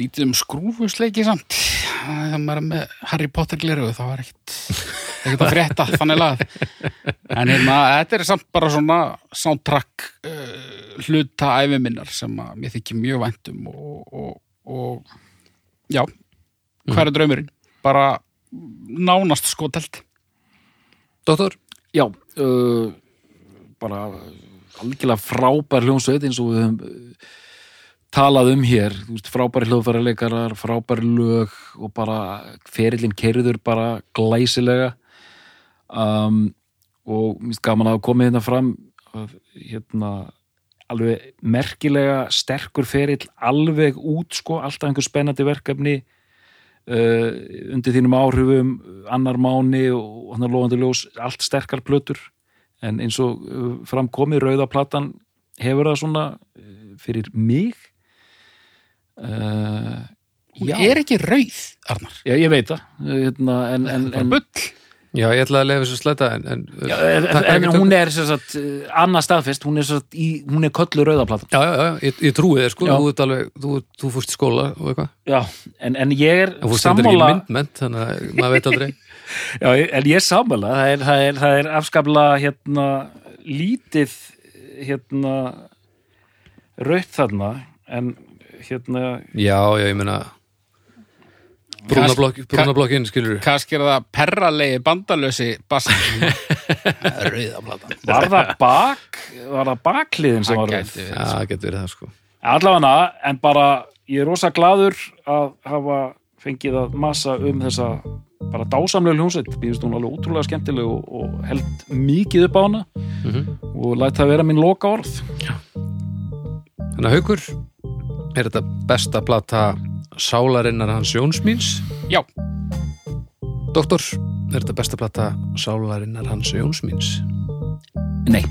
lítið um skrúfusleiki samt það maður er með Harry Potter gleru það var ekkit, ekkit að frétta þannig lað en hérna, þetta er samt bara svona soundtrack uh, hluta æfi minnar sem að mér þykir mjög væntum og, og, og já, hver er draumurinn? bara nánast skotelt. Dóttor, Já, uh, bara algjörlega frábær hljómsveit eins og við höfum uh, talað um hér, þú veist, frábæri hljóðfæraleikarar, frábæri lög og bara ferillin keiriður bara glæsilega. Um, og mér finnst gaman að koma hérna fram hérna alveg merkilega sterkur ferill alveg út sko, alltaf einhver spennandi verkefni uh, undir þínum áhrifum annar máni og hann er lofandi ljós allt sterkar plötur. En eins og uh, framkomið rauðaplatan hefur það svona uh, fyrir mig uh, hún já, er ekki rauð, Arnar. Já, ég veit það. Hérna, en, en, en, bull. Já ég ætla að lefa þessu sletta en, en, já, hún er sem sagt, uh, annað staðfest, hún er, sem sagt, í, hún er köllu rauðaplatan já, já, já, ég, ég trúi þér sko. Þú, ert alveg, þú, þú fórst í skóla og eitthvað. Já, en, en ég er þú fórst endur ekki sammála myndment þannig að maður veit aldrei. [LAUGHS] Já, en ég er sammála, það er, það er, það er afskaplega hérna lítið hérna raut þarna en hérna já, já, ég meina brúnablokk, brúnablokkin skilur kannski er það perralegi bandalösi bassi. [LAUGHS] Rauðaplatan var það bak var það bakliðin sem var rauð já, það getur verið það sko. Allavega en bara ég er rosa gladur að hafa fengið að massa um þessa bara dásamlega hljónsveit, mér finnst hún alveg útrúlega skemmtileg og, og held mikið upp á hana mm og læt það vera mín loka orð Þannig að haukur er þetta besta plata sálarinnar hans Jónsmíns já, Doktor, er þetta besta plata sálarinnar hans Jónsmíns Nei.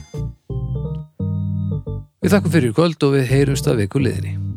Við þakkum fyrir kvöld og við heyrumst að viku liðinni